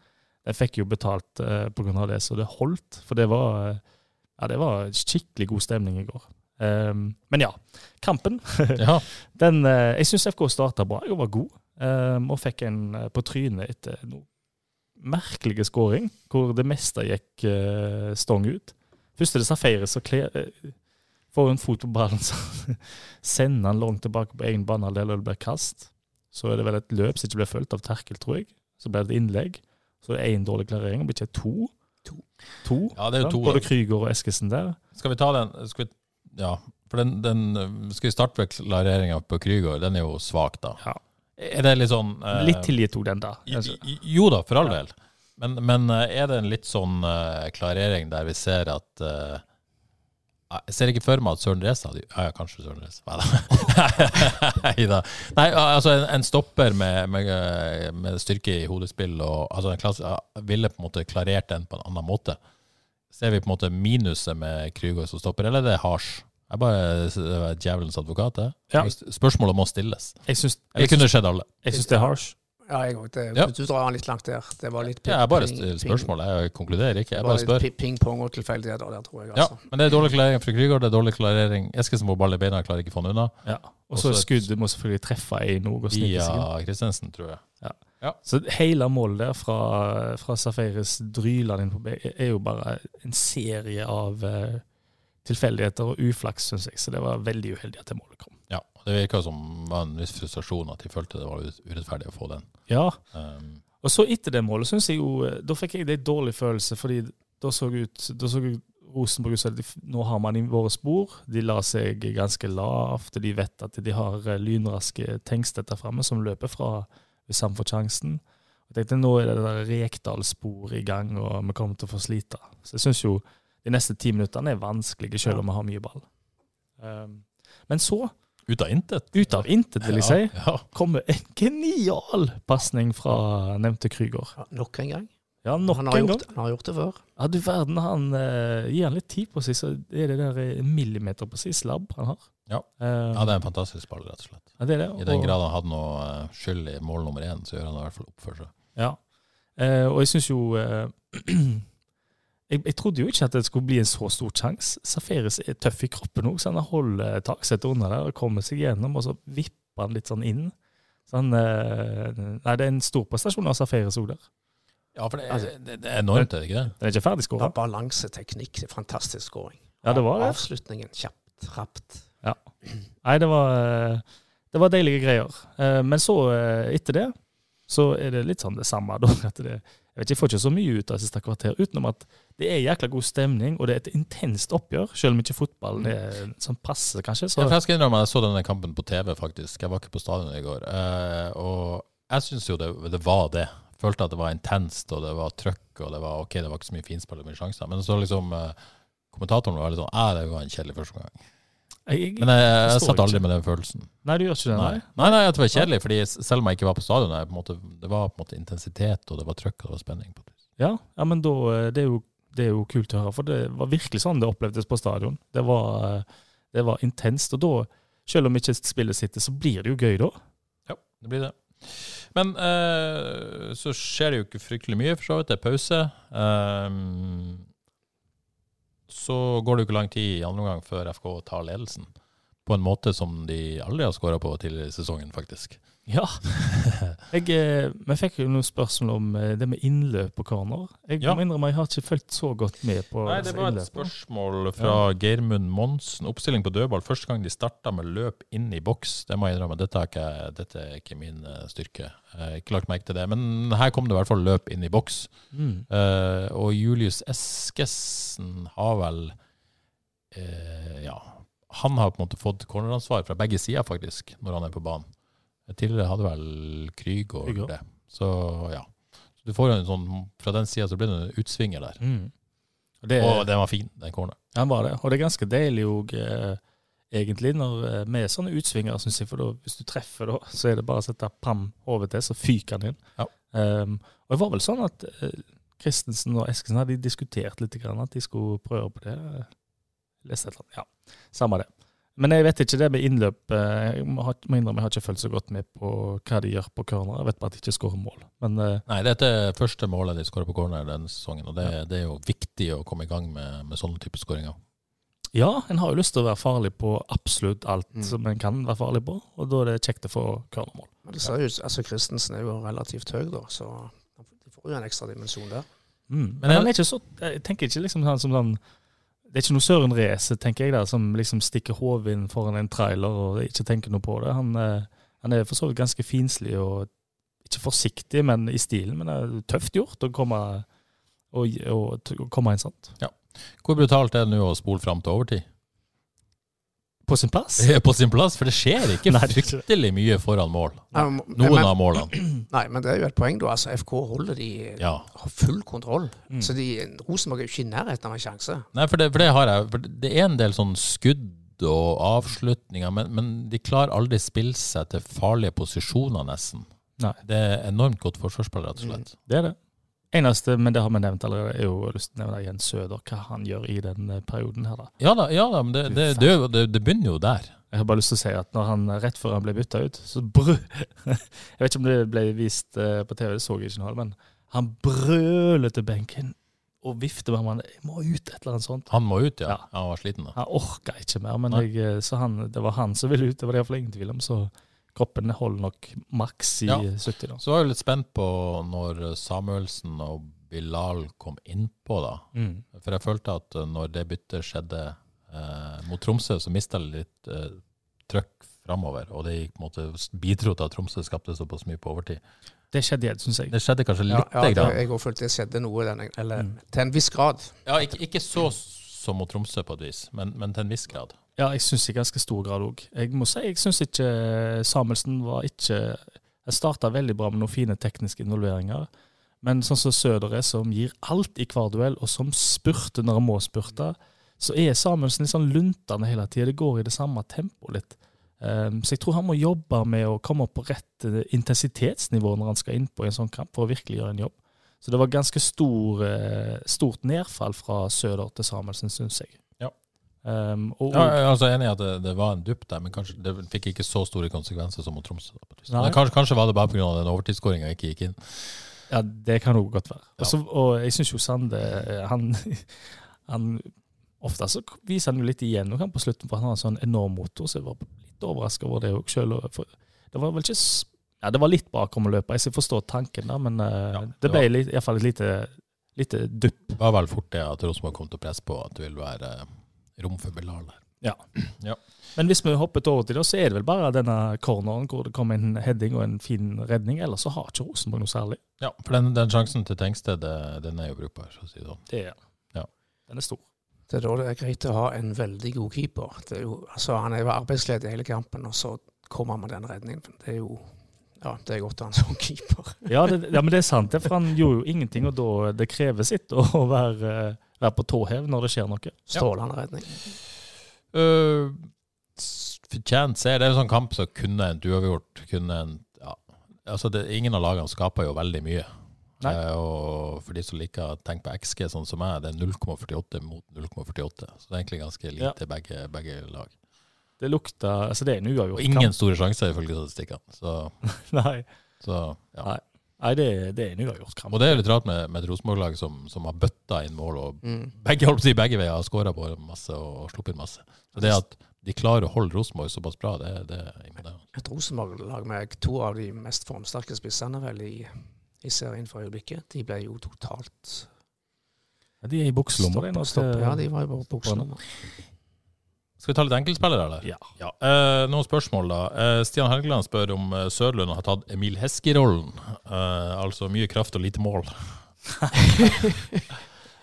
De fikk jo betalt eh, pga. det, så det holdt. For det var, eh, ja, det var skikkelig god stemning i går. Um, men ja, kampen. *laughs* Ja, Den, eh, jeg syns FK starta bra og var god, um, og fikk en eh, på trynet etter noe merkelige skåring, hvor det meste gikk eh, stong ut. Første det Safaris så kle, eh, får en fot på ballen, så *laughs* sender han langt tilbake på egen banehalvdel, og det blir kast. Så er det vel et løp som ikke blir fulgt av terkel, tror jeg. Så blir det et innlegg. Så er det én dårlig klarering, og blir ikke to. To. to. Ja, det er jo to, Både. Krüger og Eskesen der. skal vi ta den skal vi, Ja, for den, den Skal vi starte med klareringa på Krüger? Den er jo svak, da. Ja. Er det litt sånn eh, Litt tilgitt tok den da. Jo- Altså, Jo da, for all del. Men, men eh, er det en litt sånn eh, klarering der vi ser at eh, Jeg ser ikke for meg at Søren Reza hadde Ja, ja, kanskje Søren Reza. Nei da. *laughs* Nei, altså en, en stopper med, med, eh, med styrke i hodespill og altså en klasse, ville på en måte klarert den på en annen måte. Ser vi på en måte minuset med Krüger som stopper, eller er det hasj? Jeg bare djevelens advokat, det. Ja. Spørsmålet må stilles. jeg syns Eller kunne det skjedd alle? jeg syns det er harsh. Ja, jeg òg. Ja. Du drar den litt langt der. Det var litt Ja, jeg bare stiller spørsmål. Jeg konkluderer ikke. Jeg bare spør. pi- ping-pong og tilfeldigheter der, tror jeg. Ja, Altså. men det er dårlig klarering fra Krygård. det er dårlig klarering Eskesen får ball i beina, klarer ikke å få den unna. Ja. Og så skuddet må selvfølgelig treffe i noe Via inn. Christensen, tror jeg. Så hele målet der fra, fra Safaris drylende inn på B er jo bare en serie av uh, tilfeldigheter og uflaks, syns jeg. Så det var veldig uheldig at det målet kom. Det virka som det var en viss frustrasjon at de følte det var urettferdig å få den. Ja, Um, Og så etter det målet, synes jeg jo eh, Da fikk jeg en dårlig følelse, fordi da så ut da så ut Rosenborg ut som at nå har man i våre spor. De la seg ganske lavt. De vet at de har eh, lynraske Tengstedt der framme som løper fra hvis han får sjansen. Jeg tenkte Nå er det der Rekdal-sporet i gang, og vi kommer til å få slite. Så jeg syns jo de neste ti minuttene er vanskelige, selv om vi har mye ball. Um, men så, ut av intet. ut av intet, vil jeg si, Ja, ja. kommer en genial pasning fra nevnte Krüger. Ja, nok en gang. Ja, nok han, har en gang. gjort, han har gjort det før. Ja, du verden, han uh, gir han litt tid på seg, så er det der millimeter på seg slabb han har. Ja. Uh, ja, det er en fantastisk ball, rett og slett. ja, det er det. I den grad han hadde noe eh, skyld i mål nummer én, så gjør han i hvert fall opp for seg. Ja. uh, og jeg syns jo eh, *clears throat* jeg, jeg trodde jo ikke at det skulle bli en så stor sjanse. Safaris er tøff i kroppen òg, så han holder taksetet under der og kommer seg gjennom, og så vipper han litt sånn inn. Så han, eh, nei, det er en stor prestasjon av Safaris òg der. Ja, for det Altså, er, det, det er enormt, er det ikke det? Den er ikke ferdig skåra. Balanseteknikk, er fantastisk skåring. Ja, det var det. Avslutningen kjapt, rapt. Ja. Nei, det var, eh, det var deilige greier. Eh, Men så, etter det, så er det litt sånn det samme. Da, at det, jeg vet ikke, jeg får ikke så mye ut av siste kvarter, utenom at det er jækla god stemning, og det er et intenst oppgjør, selv om ikke fotballen er sånn passe, kanskje. Så, jeg skal innrømme jeg så denne kampen på TV, faktisk. Jeg var ikke på stadion i går. Eh, og jeg syns jo det, det var det. Følte at det var intenst, og det var trøkk, og det var ok, det var ikke så mye finspill og mye sjanser. Men så liksom eh, kommentatoren var litt sånn Æ, det var en kjedelig første gang. Jeg, Men jeg, jeg satt ikke. aldri med den følelsen. nei, du gjør ikke det? Nei, Nei. nei, jeg tror det var kjedelig, fordi selv om jeg ikke var på stadion, jeg, på en måte, det var på en måte intensitet, og det var trøkk, og det var spenning. Ja, ja, men da, eh, det er, jo, det er jo kult å høre, for det var virkelig sånn det opplevdes på stadion. Det var, eh, det var intenst, og da, selv om ikke spillet sitter, så blir det jo gøy da. Ja, det blir det. Men eh, så skjer det jo ikke fryktelig mye, for så vidt. Det er pause. Ehm, så går det jo ikke lang tid i andre omgang før FK tar ledelsen. På en måte som de aldri har skåra på tidligere i sesongen, faktisk. Ja. *laughs* Jeg, eh, vi fikk jo noen spørsmål om eh, det med innløp på corner. Jeg Ja. må innrømme, jeg har ikke fulgt så godt med på Nei, det disse var et spørsmål fra Geirmund Monsen. Oppstilling på dødball. Første gang de starta med løp inn i boks. Det må jeg innrømme, dette er ikke, dette er ikke min eh, styrke. Jeg har ikke lagt merke til det. Men her kom det i hvert fall løp inn i boks. Mm. Uh, og Julius Eskesen har vel uh, Ja, han har på en måte fått corneransvar fra begge sider, faktisk, når han er på banen. Tidligere hadde vel Krygård Krüger. det. Så ja. Så du får en sånn Fra den sida så blir det en utsvinger der. Mm. Det, Og den var fin, den corneren. Den var det. Og det er ganske deilig òg, eh, egentlig, når, eh, med sånne utsvinger, syns jeg. For da, hvis du treffer, da, så er det bare å sette pam over til, så fyker han inn. Ja. Um, og det var vel sånn at eh, Christensen og Eskesen hadde diskutert litt, grann, at de skulle prøve på det. Leste et eller annet. Ja, samme det. Men jeg vet ikke det med innløp. eh, Jeg må må innrømme jeg har ikke følt så godt med på hva de gjør på corner. Jeg vet bare at de ikke skårer mål. Men eh, Nei, dette er første målet de skårer på corner denne sesongen, og det, det er jo viktig å komme i gang med, med sånne typer skåringer. ja, en har jo lyst til å være farlig på absolutt alt Mm. som en kan være farlig på, og da er det kjekt å få cornermål. Men det ser jo altså Christensen er jo relativt høy, da, så de får jo en ekstra dimensjon der. Mm. Men, Men han er ikke så Jeg tenker ikke liksom han som sånn Det er ikke noe Søren Reise, tenker jeg, der, som liksom stikker hodet inn foran en trailer og ikke tenker noe på det. Han, eh, han er for så vidt ganske finslig og ikke forsiktig, men i stilen. Men det er tøft gjort å komme, og, og, å komme inn sånt. Hvor brutalt er det nå å spole fram til overtid? På sin plass? *laughs* på sin plass, for det skjer ikke Nei, fryktelig mye foran mål. Nei, Noen men- av målene. *clears throat* Nei, men det er jo et poeng, da. Altså, FK holder de Ja. har full kontroll. Mm. Så de, Rosenborg er jo ikke i nærheten av en sjanse. Nei, for det, for det har jeg. For det er en del sånn skudd og avslutninger, men, men de klarer aldri spille seg til farlige posisjoner, nesten. Nei. Det er enormt godt forsvarsspill, rett og slett. Det er det. Eneste, men det har vi nevnt allerede, er jo lyst til å nevne Jens Søder, hva han gjør i den eh, perioden her. da. Ja da, ja da men det, det, det, det, begynner jo der. Jeg har bare lyst til å si at når han, rett før han ble bytta ut, så brø... *laughs* Jeg vet ikke om det ble vist eh, på TV, det så jeg ikke nå, men han brøler til benken og vifter med armene. 'Jeg må ut', et eller annet sånt. Han må ut, ja. Ja. Han var sliten da. Han orka ikke mer, men jeg, eh, så han, det var han som ville ut. Det var det iallfall ingen tvil om. Så kroppen holder nok maks i Ja. 70 da. Så var jeg litt spent på når Samuelsen og Bilal kom innpå, da. Mm. For jeg følte at eh, når det byttet skjedde eh, mot Tromsø, så mista jeg litt eh, trøkk framover. Og det gikk, på en måte, bidro til at Tromsø skapte såpass mye på overtid. Det skjedde igjen, syns jeg. Det skjedde kanskje Ja, litt. ja, det, jeg òg følte det skjedde noe, den, eller Mm. til en viss grad. Ja, ikke, ikke så som mot Tromsø på et vis, men, men til en viss grad. Ja, jeg syns i ganske stor grad òg. Jeg må si jeg syns ikke Samuelsen var ikke Jeg starta veldig bra med noen fine tekniske involveringer. Men sånn som Søder er, som gir alt i hver duell, og som spurter når han må spurte, så er Samuelsen litt sånn luntende hele tida. Det går i det samme tempoet litt. Um, så jeg tror han må jobbe med å komme opp på rett eh, intensitetsnivå når han skal inn på en sånn kamp, for å virkelig gjøre en jobb. Så det var ganske stor, eh, stort nedfall fra Søder til Samuelsen, syns jeg. Um, og, Ja, jeg er altså enig i at det, det var en dupp der, men kanskje det fikk ikke så store konsekvenser som mot Tromsø. da, kanskje, kanskje var det bare pga. den overtidsskåringa ikke gikk inn. Ja, det kan òg godt være. Ja. Og jeg syns jo Sande eh, han, *laughs* han Ofte så viser han jo litt igjen han på slutten, for han har en sånn enorm motor, så jeg var litt overraska over det òg sjøl. Det var vel ikke Ja, det var litt bakom å løpe, jeg forstår tanken der, men eh, Ja, det det ble iallfall i hvert fall et lite, lite dupp. Det var vel fort det at Rosenborg kom til å presse på at det ville være rom for Belal der. Men hvis vi hoppet over til det, så er det vel bare denne corneren hvor det kom en heading og en fin redning, ellers så har ikke Rosenborg noe særlig. Ja, for den, den sjansen til Tengsted, den er jo brukbar, så å si det sånn. Det er Ja. Den er stor. Det er da det er greit å ha en veldig god keeper. Det er jo, altså, han er jo arbeidsledig hele kampen, og så kommer han med den redningen. Det er jo ja, det er godt å ha en sånn keeper. Ja, det, ja, men det er sant, det, for han gjorde jo ingenting, og da det krever sitt å være, være på tå hev når det skjer noe. Strålende redning. Uh, Fortjent seier. Det er en sånn kamp som kunne endt uavgjort. Kunne en, ja. altså det, ingen av lagene skaper jo veldig mye. Eh, og for de som liker å tenke på XG sånn som meg, det er 0,48 mot 0,48. Så det er egentlig ganske lite begge, begge lag. Det lukter Altså, det er en uavgjort kamp. Og ingen store sjanser ifølge statistikkene. Så. *laughs* Nei, så ja. Nei. Nei det, det er har gjort kramp. Og det er litt rart med, med et Rosenborg-lag som, som har bøtta inn mål, og Mm. begge, holdt på å si, begge veier har skåra på masse og sluppet inn masse. Så det at de klarer å holde Rosenborg såpass bra, det, det er imponerende. Et Rosenborg-lag med to av de mest formsterke spissene vel i, i serien for øyeblikket. De ble jo totalt Ja, De er i bukselomma, Ja, de var i bare bukselommer. Skal vi ta litt enkeltspillere, eller? Ja. Eh, noen spørsmål, da. Eh, Stian Helgeland spør om eh, Sørlund har tatt Emil Heski-rollen. Eh, altså mye kraft og lite mål. *laughs*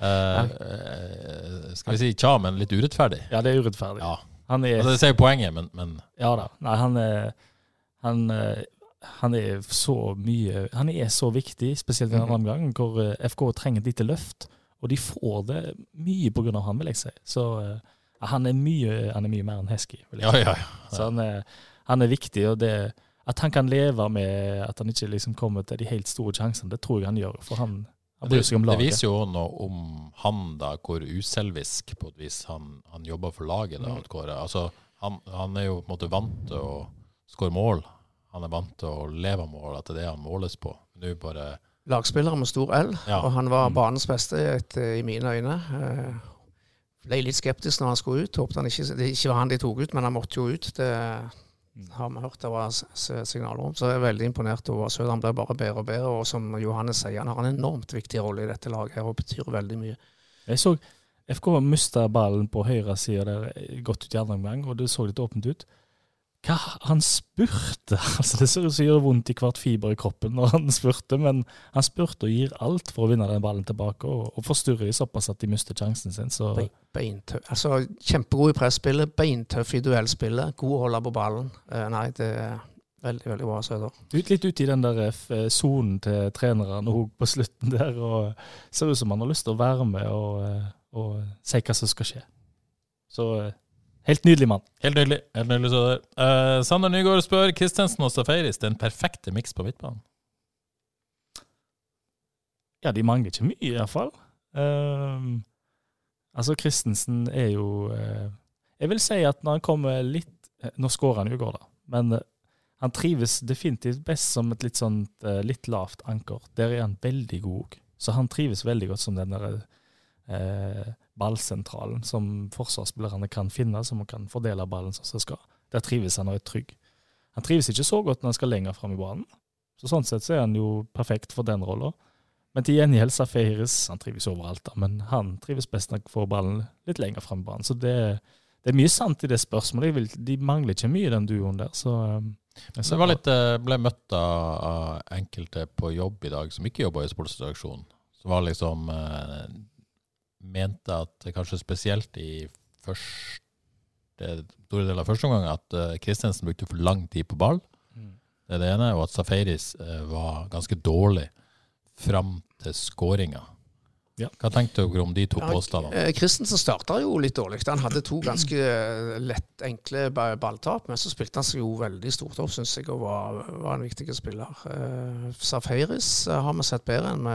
Eh, eh, skal vi si tja, men litt urettferdig? Ja, det er urettferdig. Ja. Han er Altså, jeg ser poenget, men, men Ja da. Nei, han er han, han er så mye Han er så viktig, spesielt i denne Mhm. omgangen, hvor FK trenger et lite løft. Og de får det mye av han, vil jeg si. Så eh, han er mye, han er mye mer enn Hesky. Ja, ja, ja. Så han er, han er viktig, og det at han kan leve med at han ikke liksom kommer til de helt store sjansene, det tror jeg han gjør. For han, han bryr Det, seg om det viser jo noe om han, da, hvor uselvisk på et vis han, han jobber for laget. da, Mm. Kåre. Altså, han, han er jo på en måte vant til å skåre mål. Han er vant til å leve av mål, at det er det han måles på. Nå bare Lagspillere med stor L, Ja. og han var Mm. banens beste et, i mine øyne. Ble litt skeptisk når han skulle ut. Håpet han ikke, det ikke var han de tok ut, men han måtte jo ut. Det har vi hørt det var signaler om. Så jeg er veldig imponert over Søder. Han blir bare bedre og bedre. Og som Johannes sier, han har en enormt viktig rolle i dette laget her og betyr veldig mye. Jeg så FK mista ballen på høyre side der godt ut i andre omgang, og det så litt åpent ut. Hva Han spurte! *laughs* altså Det ser ut som det gjør vondt i hvert fiber i kroppen når han spurte, men han spurte og gir alt for å vinne den ballen tilbake, og, og forstyrrer de såpass at de mister sjansen sin. Så Beintøff. Altså, kjempegod i presspillet, beintøff i duellspillet, god å holde på ballen. Uh, nei, det er veldig, veldig bra, Søder. ut, litt ute i den der f- sonen til treneren òg på slutten *laughs* der, og ser ut som han har lyst til å være med og, eh, og si hva som skal skje. Så eh, helt nydelig mann. Helt nydelig. helt nydelig så der. Eh, Sander Nygaard spør Kristensen og Safaris den perfekte miks på midtbanen. Ja, de mangler ikke mye, iallfall. Uh, altså, Kristensen er jo uh, Jeg vil si at når han kommer litt eh, Nå skårer han jo går, da, men uh, han trives definitivt best som et litt sånt litt lavt anker. Der er han veldig god òg. Så han trives veldig godt som den der ballsentralen som forsvarsspillerne kan finne, som kan fordele ballen som de skal. Der trives han og er trygg. Han trives ikke så godt når han skal lenger fram i banen. Så Sånn sett så er han jo perfekt for den rolla. Men til gjengjeld Safaris Han trives overalt, da, men han trives best når han får ballen litt lenger fram i banen. Så det, det er mye sant i det spørsmålet. Vil, de mangler ikke mye, den duoen der. Så, um, men Så jeg var litt, eh, ble møtt av, av enkelte på jobb i dag som ikke jobba i sportsredaksjonen. Som var liksom eh, Mente at kanskje spesielt i første store del av første omgang at Kristensen brukte for lang tid på ball. Mm. Det er det ene. Og at Safaris eh, var ganske dårlig fram til skåringa. Ja. Hva tenkte dere om de to påstandene? Eh, Christensen starta jo litt dårlig. Han hadde to ganske eh, lett, enkle balltap, men så spilte han seg jo veldig stort opp, syns jeg, og var, var en viktig spiller. Uh, Safaris eh, har vi sett bedre enn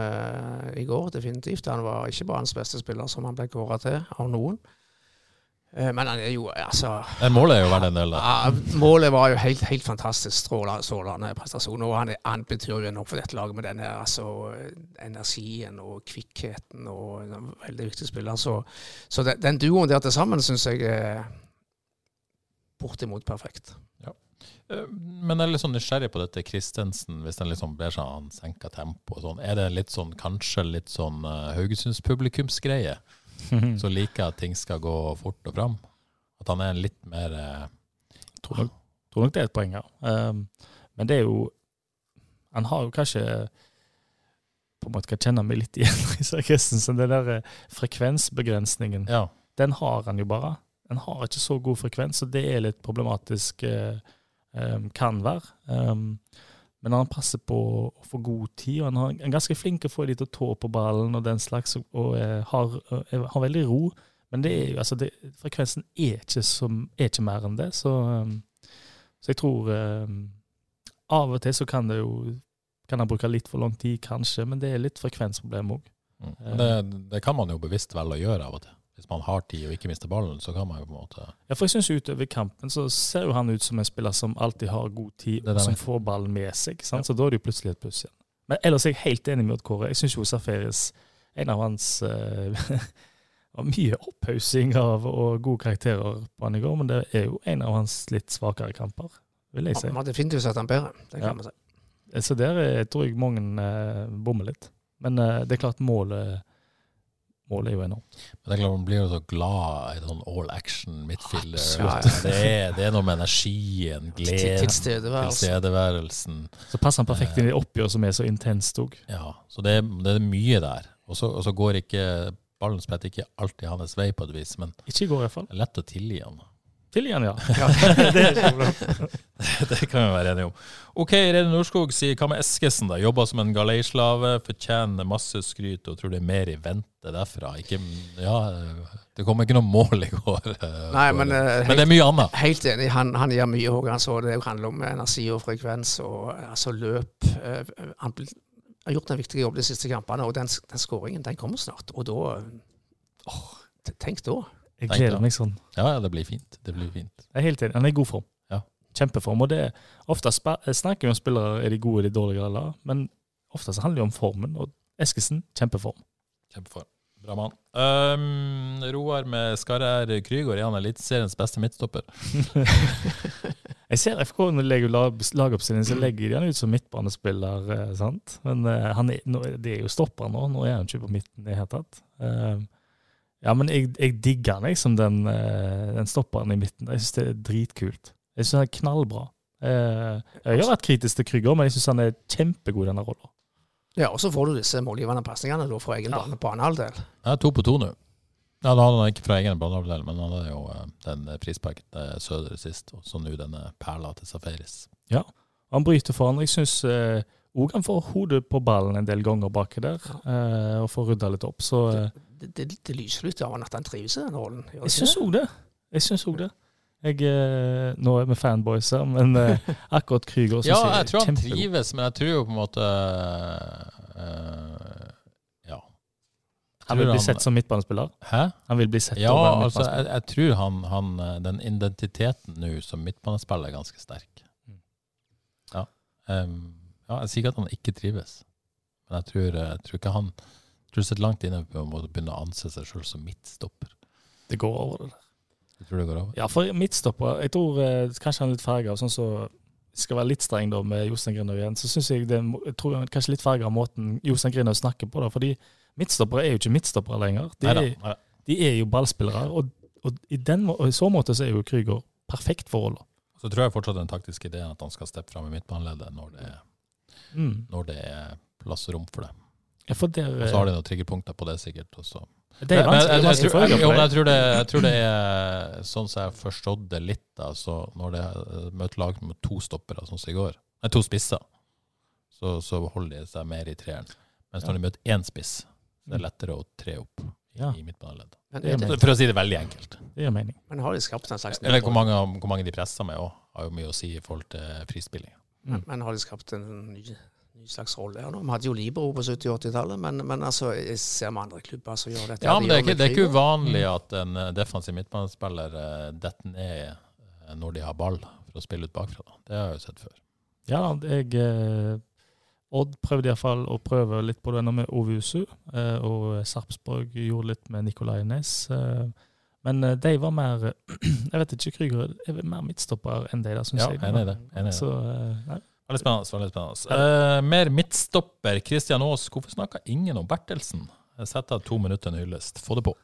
i går, definitivt. Han var ikke banens beste spiller, som han ble kåra til av noen. Eh, men han er jo altså målet er jo å en del, delen. ja, Målet var jo helt, helt fantastisk. Strålende, strålende prestasjon. Og han, er, han betyr jo enormt for dette laget med denne altså, energien og kvikkheten. og en Veldig viktig spiller. Så, så den, den duoen der til sammen syns jeg er bortimot perfekt. Ja. Men jeg er litt sånn nysgjerrig på dette Christensen, hvis den liksom seg han senker tempo og sånn. Er det litt sånn, kanskje litt sånn uh, Haugesunds publikumsgreie? *laughs* Så liker at ting skal gå fort og fram? At han er litt mer eh, tror, nok, tror nok det er et poeng her. Um, men det er jo Han har jo kanskje på en måte kan kjenne meg litt *laughs* igjen i Isak Christensen. Den der eh, frekvensbegrensningen, Ja. den har han jo bare. En har ikke så god frekvens, og det er litt problematisk. eh, um, kan være. Um, men han passer på å få god tid, og han er ganske flink til å få litt å tå på ballen og den slags, og, eh, har, eh, har veldig ro. Men det er jo, altså det, frekvensen er ikke, som, er ikke mer enn det, så, um, så jeg tror Av og til så kan det jo kan han bruke litt for lang tid, kanskje, men det er litt frekvensproblem òg. Mm. Det, det kan man jo bevisst velge å gjøre av og til. Hvis man har tid og ikke mister ballen, så kan man jo på en måte Ja, for jeg syns utover kampen så ser jo han ut som en spiller som alltid har god tid, er og som får ballen med seg. Sant? Så da er det jo plutselig et pluss igjen. Men ellers er jeg helt enig med Odd Kåre. Jeg syns jo Safaris En av hans uh, *laughs* var mye opphaussing av og gode karakterer på han i går, men det er jo en av hans litt svakere kamper, vil jeg si. Man har definitivt sett han bedre, det kan Ja. man si. Så der eh, tror jeg mange uh, bommer litt. Men uh, det er klart målet Målet er jo enormt. Men det er klart man blir jo så glad i sånn all action midtfielder. Absolutt. Det, er, det er noe med energien, gleden, Tilstedeværelse. tilstedeværelsen. Så passer han perfekt inn i oppgjøret som er så intenst òg. Ja, så det, det er mye der. Og så, går ikke ballen spretter ikke alltid hans vei på et vis, men Ikke i går, iallfall. det er lett å tilgi han. Tilgi igjen, *laughs* ja. det er *laughs* det kan vi være enige om. Ok, Reine Norskog sier hva med Eskesen, da? Jobba som en galeislave, fortjener masse skryt og tror det er mer i vente derfra. Ikke, ja, det kom ikke noe mål i går. eh, Nei, men, eh, men det er mye annet. Helt enig. Han, han gjør mye òg. Altså, det handler om energi og frekvens og altså, løp. Eh, Han har gjort en viktig jobb de siste kampene, og den, den skåringen den kommer snart. Og da åh, Tenk da. Jeg gleder meg sånn. Ja, ja, det blir fint. Det blir fint. Jeg er helt enig. Han er i god form. Ja. Kjempeform. Og det er, ofte snakker vi om spillere er de gode eller dårlige, eller, men ofte så handler det om formen. Og Eskesen, kjempeform. Kjempeform. Bra mann. Um, Roar med Skarre R. Krygård er han Eliteseriens beste midtstopper. *laughs* Jeg ser FK når de legger lag, lagoppstillingen, så legger de han ut som midtbanespiller. eh, sant? Men uh, han er, nå, det er jo stopper nå. Nå er han ikke på midten i det hele tatt. Eh, ja, men jeg, jeg digger den, jeg, som den, eh, den stopperen i midten. Jeg syns det er dritkult. Jeg syns den er knallbra. Eh, jeg har vært kritisk til Krygger, men jeg syns han er kjempegod i denne rollen. Ja, og så får du disse målgivende pasningene fra egen Ja. bane på annen halvdel. Er to på to nå. Ja, Da hadde han ikke fra egen banehalvdel, men han hadde jo eh, den frisparken Søder sist, og så nå denne perla til Safaris. Ja, Han bryter foran. Jeg syns òg han får hodet på ballen en del ganger baki der, eh, og får rydda litt opp. Så eh, Det, det, det lyser litt av han at han trives i den rollen. jeg syns det? òg det. Jeg syns òg det. Jeg, eh, nå er vi fanboys her, men eh, *laughs* akkurat Krüger Ja, jeg tror han trives, men jeg tror jo på en måte uh, Ja. Han vil bli sett som midtbanespiller. Hæ? Han vil bli sett Ja, altså, jeg, jeg tror han, han Den identiteten nå som midtbanespiller er ganske sterk. Mm. Ja. Um, ja, jeg sier ikke at han ikke trives, men jeg tror, jeg tror ikke han tror du sitter langt inne på å begynne å anse seg sjøl som midtstopper. Det går over det der. Du tror det går over. Ja, for midtstopper Jeg tror eh, kanskje han er litt farga av sånn så skal være litt streng da med Jostein Grinhaug igjen, så syns jeg det jeg tror kanskje litt farga av måten Jostein Grinhaug snakker på. da, fordi midtstoppere er jo ikke midtstoppere lenger. De, Neida, neida. de er jo ballspillere, og, og, i den, og i så måte så er jo Krüger perfekt for rolla. Så tror jeg fortsatt den taktiske ideen at han skal steppe fram i midtbaneleddet når det, Mm. når det er plass og rom for det. Ja, der, Og så har de noen triggerpunkter på det, sikkert. også. det er Men- men vanskelig, jeg, jeg, vanskelig tror, jeg, det. tror det, jeg tror det er sånn som jeg har forstått det litt. Da, når det eh, møter lag med to stoppere, sånn som i går, nei, to spisser, så, så holder de seg mer i treeren. Mens når de møter én spiss, så er det lettere å tre opp Ja. i midtbaneleddet. For å si det veldig enkelt. Det gir mening. men har de skapt en slags Eller hvor mange, hvor mange de presser med òg, har jo mye å si i forhold til frispilling. Men, men har de skapt en ny, ny slags rolle her nå? Vi hadde jo Libero på 70- og 80-tallet, men, men altså, jeg ser med andre klubber som gjør dette. Ja, De men det er ikke, det er ikke uvanlig at en eh, defensiv midtbanespiller eh, detter ned eh, når de har ball, for å spille ut bakfra. Da. Det har jeg jo sett før. Ja, jeg eh, Odd prøvde iallfall å prøve litt på denne med Ovusu, eh, og Sarpsborg gjorde litt med Nicolay Næss. Eh, men de var mer *clears throat* Jeg vet ikke, Krüger er mer midtstopper enn de der, syns Ja, jeg. enig i det, enig i det. Så, nei. Veldig spennende. veldig spennende. Eh, mer midtstopper. Kristian Aas, hvorfor snakker ingen om Bertelsen? Jeg setter av to minutter en hyllest. Få det på.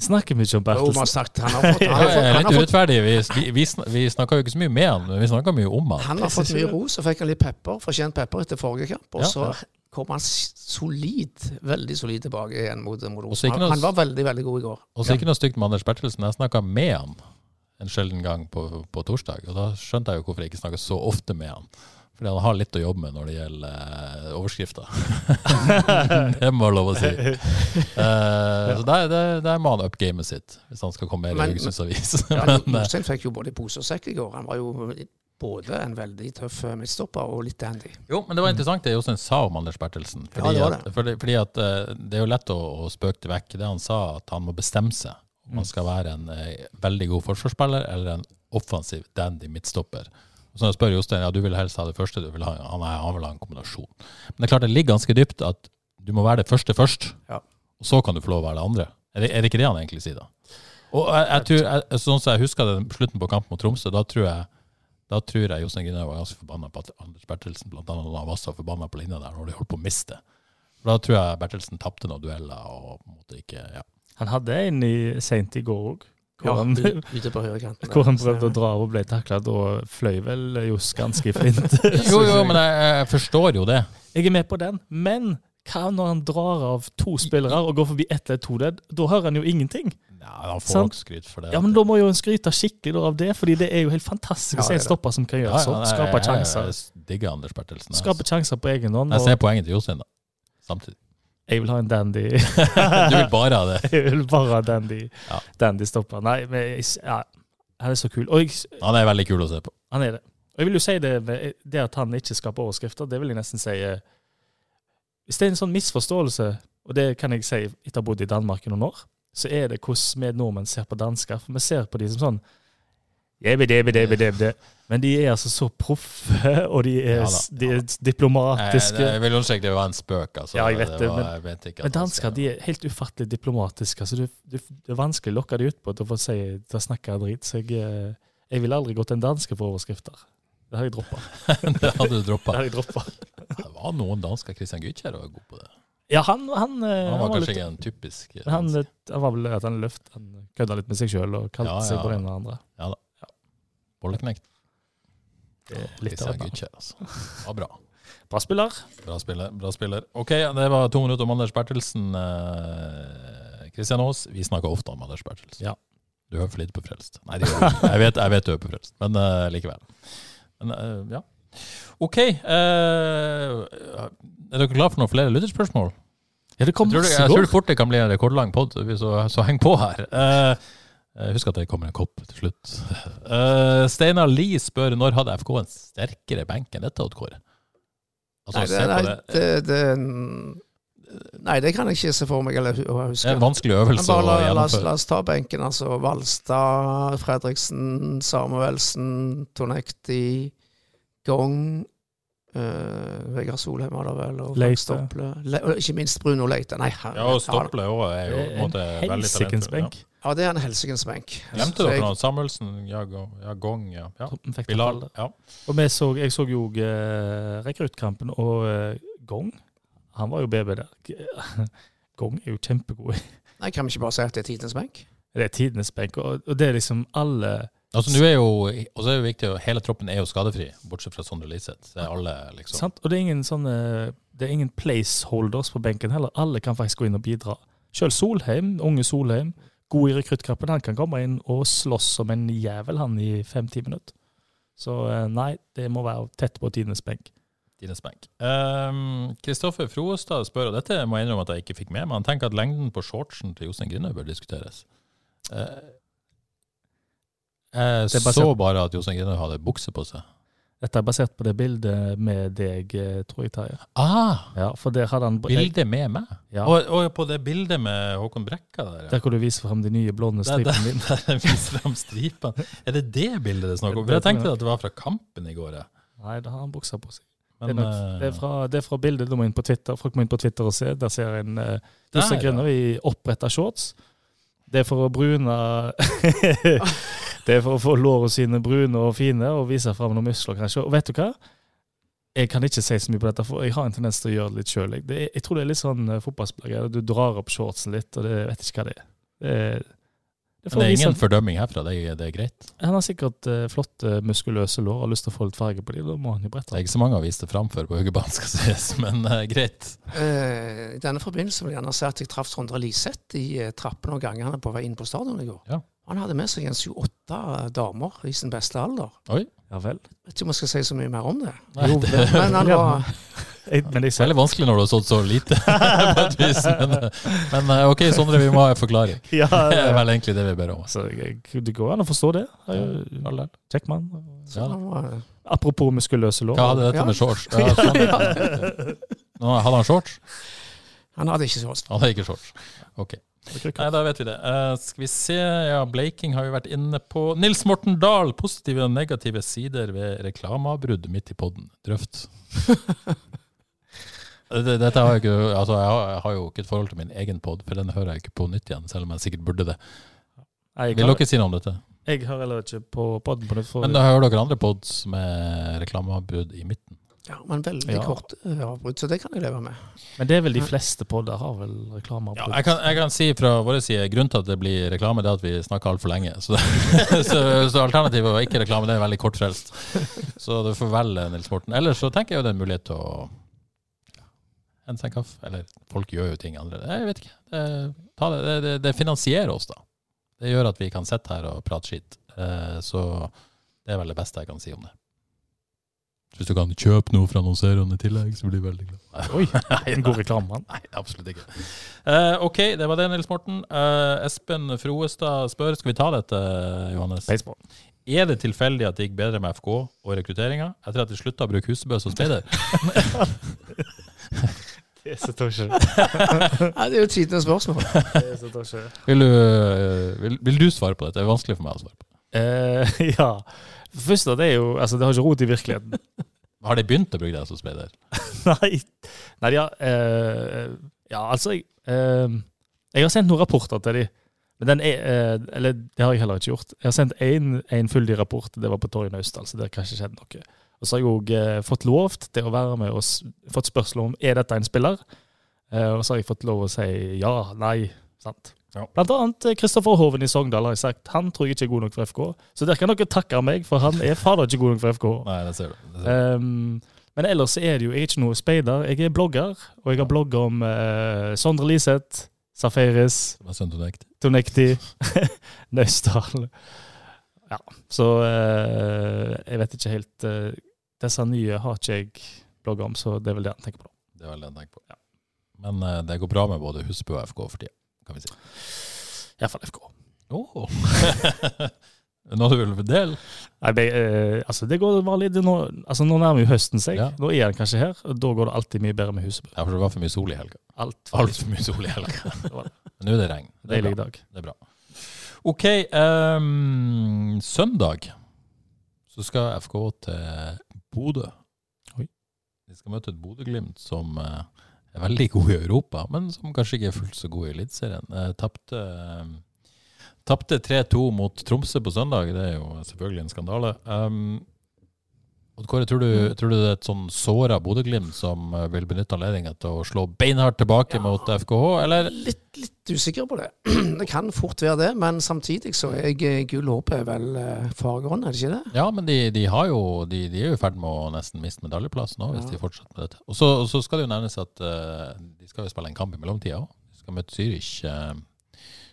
Vi snakker mye om Jo, vi Bertelsen. sagt han har fått, han har fått, han litt har fått, urettferdig. Vi, vi, vi, sn- snakka jo ikke så mye med han, men vi snakka mye om han. han har fått mye ros, og fikk han litt pepper, fortjent pepper etter forrige kamp. Og Ja, så ja. kom han solid, veldig solid tilbake igjen mot, mot Rosenborg. Han, han var veldig, veldig god i går. Og så ikke noe stygt med Anders Bertelsen. Jeg snakka med han en sjelden gang på, på torsdag, og da skjønte jeg jo hvorfor jeg ikke snakka så ofte med han. Fordi han har litt å jobbe med når det gjelder eh, overskrifter. *laughs* det må jeg lov å si. *laughs* Eh, så der, der, der må han up gamet sitt, hvis han skal komme med i Haugesunds Avis. Ja, *laughs* Men, eh, fikk jo både pose og sekk i går. Han var jo både en veldig tøff midtstopper og litt handy. jo, men det var interessant det Jostein sa om Anders Bertelsen. Fordi, det det. At, fordi, fordi at det er jo lett å, å spøke det vekk. Det han sa, at han må bestemme seg om han skal være en eh, veldig god forsvarsspiller eller en offensiv dandy midtstopper. Så når jeg spør Jostein, ja, du vil helst ha det første, du vil ha, han, han vil ha en kombinasjon. Men det er klart det ligger ganske dypt at du må være det første først, Ja. og så kan du få lov å være det andre. Er det, er det ikke det han egentlig sier da? Og jeg, jeg tror, jeg, sånn som jeg husker den slutten på kampen mot Tromsø, da tror jeg da tror jeg Jostein Grinhaug var ganske forbanna på at Anders Bertelsen blant annet han var så forbanna på linja der når de holdt på å miste. For Da tror jeg Bertelsen tapte noen dueller og på en måte ikke ja. Han hadde en i, sent i går òg, hvor, han- ute på høyrekanten. *laughs* hvor han prøvde å dra av og ble takla. Da fløy vel Johs ganske *laughs* flint. Jo, jo, *laughs* men jeg, forstår jo det. Jeg er med på den, men hva når han drar av to spillere og går forbi ett eller to ledd? Da hører han jo ingenting. Ja, han får nok skryt for det. Ja, men Da må jo en skryte skikkelig av det, fordi det er jo helt fantastisk Ja, å se en stopper som kan gjøre sånn. Skape sjanser. Jeg digger Anders Bertelsen. Skape sjanser på egen hånd. Jeg ser poenget til Jostein, da. Samtidig. Jeg vil ha en dandy Du vil bare ha det. *laughs* Jeg vil bare ha dandy, Ja. dandy stopper. Nei, men jeg, ja, han er så kul. Jeg, Han er veldig kul å se på. han er det. Og jeg vil jo si det, det at han ikke skaper overskrifter, det vil jeg nesten si eh, Hvis det er en sånn misforståelse, og det kan jeg si etter å ha bodd i Danmark i noen år, så er det hvordan vi nordmenn ser på dansker. For vi ser på de som sånn Men de er altså så proffe, *laughs* og de er, Ja da, de er diplomatiske. jeg vil understreke det var en spøk. Altså. Ja, jeg vet det, var, men- jeg Men dansker de er helt ufattelig diplomatiske. Altså, det, det, det er vanskelig å lokke dem ut på til å få si til å snakke drit. Så jeg, eh, jeg ville aldri gått en danske for overskrifter. Det har jeg droppa. *laughs* det hadde du droppa. det. *laughs* Det var noen dansker. Christian Gytkjær var god på det. Ja, han, han, eh, Han var var kanskje ikke en typisk han, eh, han var vel at han løft, han kødda litt med seg sjøl og kalte Ja, seg på det ja. ene og andre. Ja da. Bolleknekt. Litt av et. Altså. *laughs* Bra. Bra spiller. Bra spiller. bra spiller. Ok, det var to minutter om Anders Bertelsen. Eh, Kristian Aas, vi snakker ofte om Anders Bertelsen. Ja. Du hører for lite på Frelst. Nei, jeg, vet, jeg vet du hører på Frelst, men uh, likevel. Men uh, ja. Ok. Uh, er dere klare for noen flere lytterspørsmål? Ja, det kom Jeg tror, det, jeg tror fort det kan bli en rekordlang pod, så, så heng på her. Eh, eh, husk at det kommer en kopp til slutt. Uh, *laughs* Steinar Lie spør når hadde FK en sterkere benk enn dette, Odd Kåre? Altså, Nei, det, nei, det. det, det, nei, det kan jeg ikke se for meg eller huske. Det er en vanskelig øvelse bare å la, la, oss, gjennomføre. la oss ta benken. altså Valstad, Fredriksen, Samuelsen, Tonekti, Gong uh, Vegard Solheim var det vel, og Leite. Stople. Le, og ikke minst Bruno Leite. Nei, her, Ja, og Stople òg er jo en, en Helsikens benk. Ja, det er en helsikens benk. Glemte dere noe? Samuelsen, ja, og ja, Gong, ja. ja. Bilal. Ja. Og vi så, jeg så jo uh, rekruttkampen, og uh, Gong Han var jo BB der. *laughs* Gong er jo kjempegod. Nei, Kan vi ikke bare si at det er tidenes benk? Det er tidenes benk, og, og det er liksom alle Altså, nå er jo, og så er det viktig, at hele troppen er jo skadefri, bortsett fra Sondre Liseth. Det er alle, liksom. sant? Og det er ingen sånne Det er ingen placeholders på benken heller. Alle kan faktisk gå inn og bidra. Selv Solheim, unge Solheim, god i rekruttkampen, han kan komme inn og slåss som en jævel, han, i fem-ti minutter. Så eh, nei, det må være tett på tidenes benk. Tidenes benk. Kristoffer Kristoffer Froestad spør, og dette må jeg innrømme at jeg ikke fikk med meg, han tenker at lengden på shortsen til Jostein Grine bør diskuteres. Uh, jeg så bare at Jostein Grine hadde bukse på seg. Dette er basert på det bildet med deg, eh, tror jeg, Terje. Ah, Ja, for der hadde han bildet med meg? Ja, Og, og på det bildet med Håkon Brekka der, ja. Der hvor du viser frem de nye blonde Der, der, stripene dine. der viser frem stripene. Er det det bildet det er snakk om? Jeg tenkte at det var fra kampen i går. ja. Nei, da har han buksa på seg. Men, det, er nok, eh, det, er fra, det er fra bildet du må inn på Twitter. Folk må inn på Twitter og se. Der ser en uh, Der, Jostein ja. Grønner i oppretta shorts. Det er for å brune *laughs* Det er for å få lårene sine brune og fine og vise fram noen muskler, kanskje. Og vet du hva? Jeg kan ikke si så mye på dette, for jeg har en tendens til å gjøre det litt sjøl. Jeg, tror det er litt sånn uh, fotballspiller. Du drar opp shortsen litt, og det jeg vet ikke hva det er. Det, er- det men det er vise- ingen fordømming herfra, det er, det er greit. Han har sikkert uh, flotte, muskuløse lår og har lyst til å få litt farge på dem. Da må han jo brette Det er ikke så mange aviser vist det fram før på Haugebanen, skal *laughs* sies, men uh, greit. Uh, I denne forbindelse vil jeg gjerne si at jeg traff Sondre Liseth i uh, trappene og gangene på vei inn på stadion i går. Ja. Han hadde med seg en sju-åtte damer i sin beste alder. Oi. Ja vel. Vet ikke om jeg skal si så mye mer om det. Nei, Jo, det Men han var Jeg, men jeg Det er veldig vanskelig når du har stått så lite, *laughs* på et vis. Men, men eh, ok, Sondre, vi må ha en forklaring. *laughs* ja, Det er ja. vel egentlig det vi ber om. Så, det går an å forstå det. Mann. så Apropos muskuløse lår. Hva hadde dette Ja. med shorts? Ja, sånn, *laughs* ja. Nå, hadde han shorts? Han hadde ikke shorts. Han hadde ikke shorts. Ok. Nei, da vet vi det. Uh, skal vi se, ja, Blaking har vi vært inne på. Nils Morten Dahl, positive og negative sider ved reklameavbrudd midt i podden. Drøft. Det- Dette har jeg, ikke, altså jeg, har, jeg har jo ikke et forhold til min egen pod, for den hører jeg ikke på nytt igjen, selv om jeg sikkert burde det. Jeg, Vil dere si noe om dette? jeg hører heller ikke på podden på nytt. For, Men da hører dere andre pods med reklameavbrudd i midten. ja, men veldig Ja. kort eh, avbrudd, så det kan jeg leve med. men det er vel de fleste podder har vel reklameavbrudd? Ja, jeg, kan, jeg kan si fra vår side grunnen til at det blir reklame, det er at vi snakker altfor lenge. Så, *laughs* så, så alternativet å ikke reklame, det er veldig kortfrelst. Så du får velge Nils Morten. Ellers så tenker jeg jo det er en mulighet til å seg en kaffe. Eller folk gjør jo ting andre. Jeg vet ikke. Det, ta det, det, det, det finansierer oss, da. Det gjør at vi kan sitte her og prate skitt. Eh, Så det er vel det beste jeg kan si om det. Hvis du kan kjøpe noe fra annonsørene i tillegg, så blir jeg veldig glad. Oi, *laughs* en god reklame. Nei, absolutt ikke. Uh, ok, det var det, Nils Morten. Uh, Espen Froestad spør, skal vi ta dette, Johannes? Baseball. Er det tilfeldig at det gikk bedre med FK og rekrutteringa etter at de slutta å bruke husebø som speider? *laughs* Det er så tosje. Nei, det er jo spørsmål. Er så tosje. Vil du, eh, vil, vil du svare på dette? Det er vanskelig for meg å svare på. Eh, *laughs* ja. Først da, det er jo Altså, det har ikke rot i virkeligheten. Har de begynt å bruke det som speider? *laughs* Nei, Nei ja, eh, ja, altså jeg, eh, jeg har sendt noen rapporter til de. Men den er, eh, eller det har jeg heller ikke gjort. Jeg har sendt én fulldig rapport, det var på Torget Naustdal, så det har kanskje skjedd noe. Og så har jeg òg eh, fått lov til å være med og fått spørsmål om er dette en spiller. Eh, og så har jeg fått lov å si ja, nei, sant. Ja. Blant annet eh, Kristoffer Hoven i Sogndal har jeg sagt. Han tror jeg ikke er god nok for FK. Så der kan dere takke meg, for han er fader ikke god nok for FK. *laughs* Nei, det ser du. Det ser du. Um, men ellers er det jo jeg er ikke noe speider. Jeg er blogger, og jeg har blogga om uh, Sondre Liseth, Safaris. Tonekti, *laughs* Naustdal. Ja, så uh, jeg vet ikke helt eh, Disse nye har ikke jeg blogga om, så det er vel det han tenker på. Det er vel det jeg tenker på. Men uh, det går bra med både Husby og FK for tida, kan vi si. Iallfall FK. Oh. *laughs* Noe du vil fordele? Nei, be, eh, altså det går vanlig. Det nå, altså nå nærmer jo høsten seg. Ja. Nå er den kanskje her, og da går det alltid mye bedre med Husebø. Ja, for det var for mye sol i helga. Alt for mye sol i helga. *laughs* Men nå er det regn. Det Deilig dag. Det er bra. OK. um, søndag så skal FK til Bodø. Oi. De skal møte et Bodø-Glimt som eh, er veldig god i Europa, men som kanskje ikke er fullt så god i Eliteserien. Tapte eh, Tapte 3-2 mot Tromsø på søndag. Det er jo selvfølgelig en skandale. Um, Odd Kåre, tror du, tror du det er et sånn såra Bodø-Glimt som eh, vil benytte anledningen til å slå beinhardt tilbake mot FKH, eller? Litt, litt usikker på det. *clears throat* Det kan fort være det, men samtidig så er jeg eh, gull håp er vel fargerånd, er det ikke det? Ja, men de, de, har jo, de, de er jo i ferd med å nesten miste medaljeplass nå, hvis Ja. de fortsetter med dette. Og så, og så skal det jo nevnes at uh, de skal jo spille en kamp i mellomtida òg. De skal møte Zürich, uh,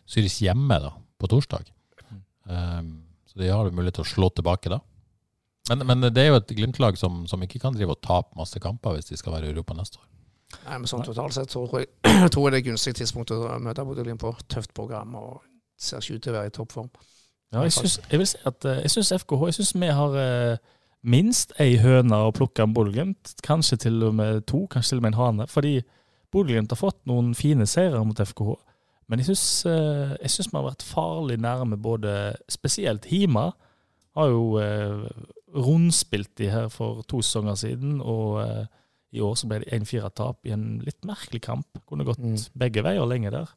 Zürich hjemme da, på torsdag. Um, så de har jo mulighet til å slå tilbake da. Men, men det er jo et Glimt-lag som, som ikke kan drive og tape masse kamper hvis de skal være i Europa neste år. Nei, men sånn totalt sett tror jeg, *clears throat* tror jeg det er gunstig tidspunkt å møte Bodø-Glimt på. Tøft program og ser ikke ut til å være i toppform. Ja, jeg, syns, jeg vil si at eh, jeg syns FKH Jeg syns vi har eh, minst ei høne å plukke med Bodø-Glimt. Kanskje til og med to, kanskje til og med en hane. Fordi Bodø-Glimt har fått noen fine seire mot FKH. Men jeg syns, eh, vi har vært farlig nærme både Spesielt Hima har jo rundspilt de her for to sesonger siden. Og eh, i år så ble det 1-4-tap i en litt merkelig kamp. Kunne gått Mm. begge veier lenge der.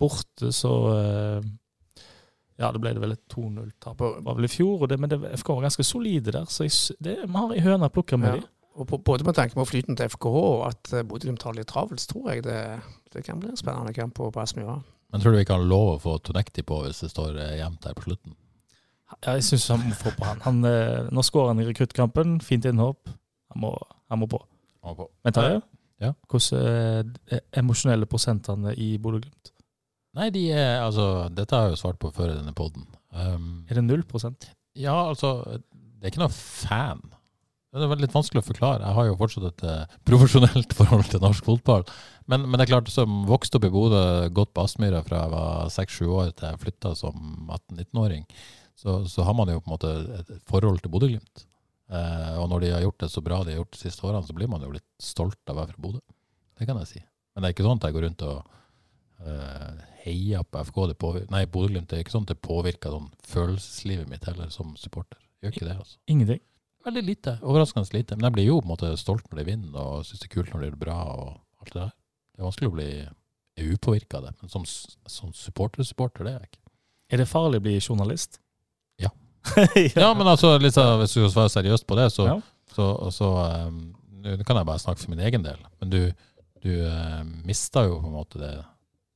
Borte så eh, ja, det ble det vel et 2-0-tap. Det var vel i fjor, og det, men det, FK var ganske solide der. Så det, vi har ei høne å plukke med Ja. de. Og på, både med tanke på flyten til FKH og at eh, Bodø-Glimt har litt travelt, så tror jeg det, det kan bli en spennende kamp på på Aspmyra. Men tror du vi kan love å få Tonekti på hvis det står eh, jevnt her på slutten? Ja, jeg syns han må få på han. han eh, nå skårer han i rekruttkampen. Fint innhopp. Han må, han må på. Han må på. Men Terje, Ja. hvordan er de emosjonelle prosentene i Bodø-Glimt? Nei, de er altså Dette har jeg jo svart på før i denne poden. Um, Er det null prosent? ja, altså Det er ikke noe fan. Det er veldig litt vanskelig å forklare. Jeg har jo fortsatt et eh, profesjonelt *laughs* forhold til norsk fotball. Men, men det er klart, som vokste opp i Bodø, gått på Aspmyra fra jeg var 6-7 år til jeg flytta som 18-19-åring, så, så har man jo på en måte et forhold til Bodø-Glimt. Eh, og når de har gjort det så bra de har gjort de siste årene, så blir man jo litt stolt av å være fra Bodø. Det kan jeg si. Men det er ikke sånn at jeg går rundt og eh, heier på FK. Det Nei, Bodø-Glimt. Det er ikke sånn at det påvirker sånn følelseslivet mitt heller, som supporter. Gjør ikke det, altså. Ingenting. Veldig lite. Overraskende lite. Men jeg blir jo på en måte stolt når de vinner, og syns det er kult når de gjør det bra, og alt det der. Det er vanskelig å bli upåvirka av det. Men som, som supporter-supporter, det er jeg ikke. Er det farlig å bli journalist? *laughs* Ja. men altså, litt hvis du skal svare seriøst på det, så, Ja. så, så um, Nå kan jeg bare snakke for min egen del, men du, du uh, mister jo på en måte det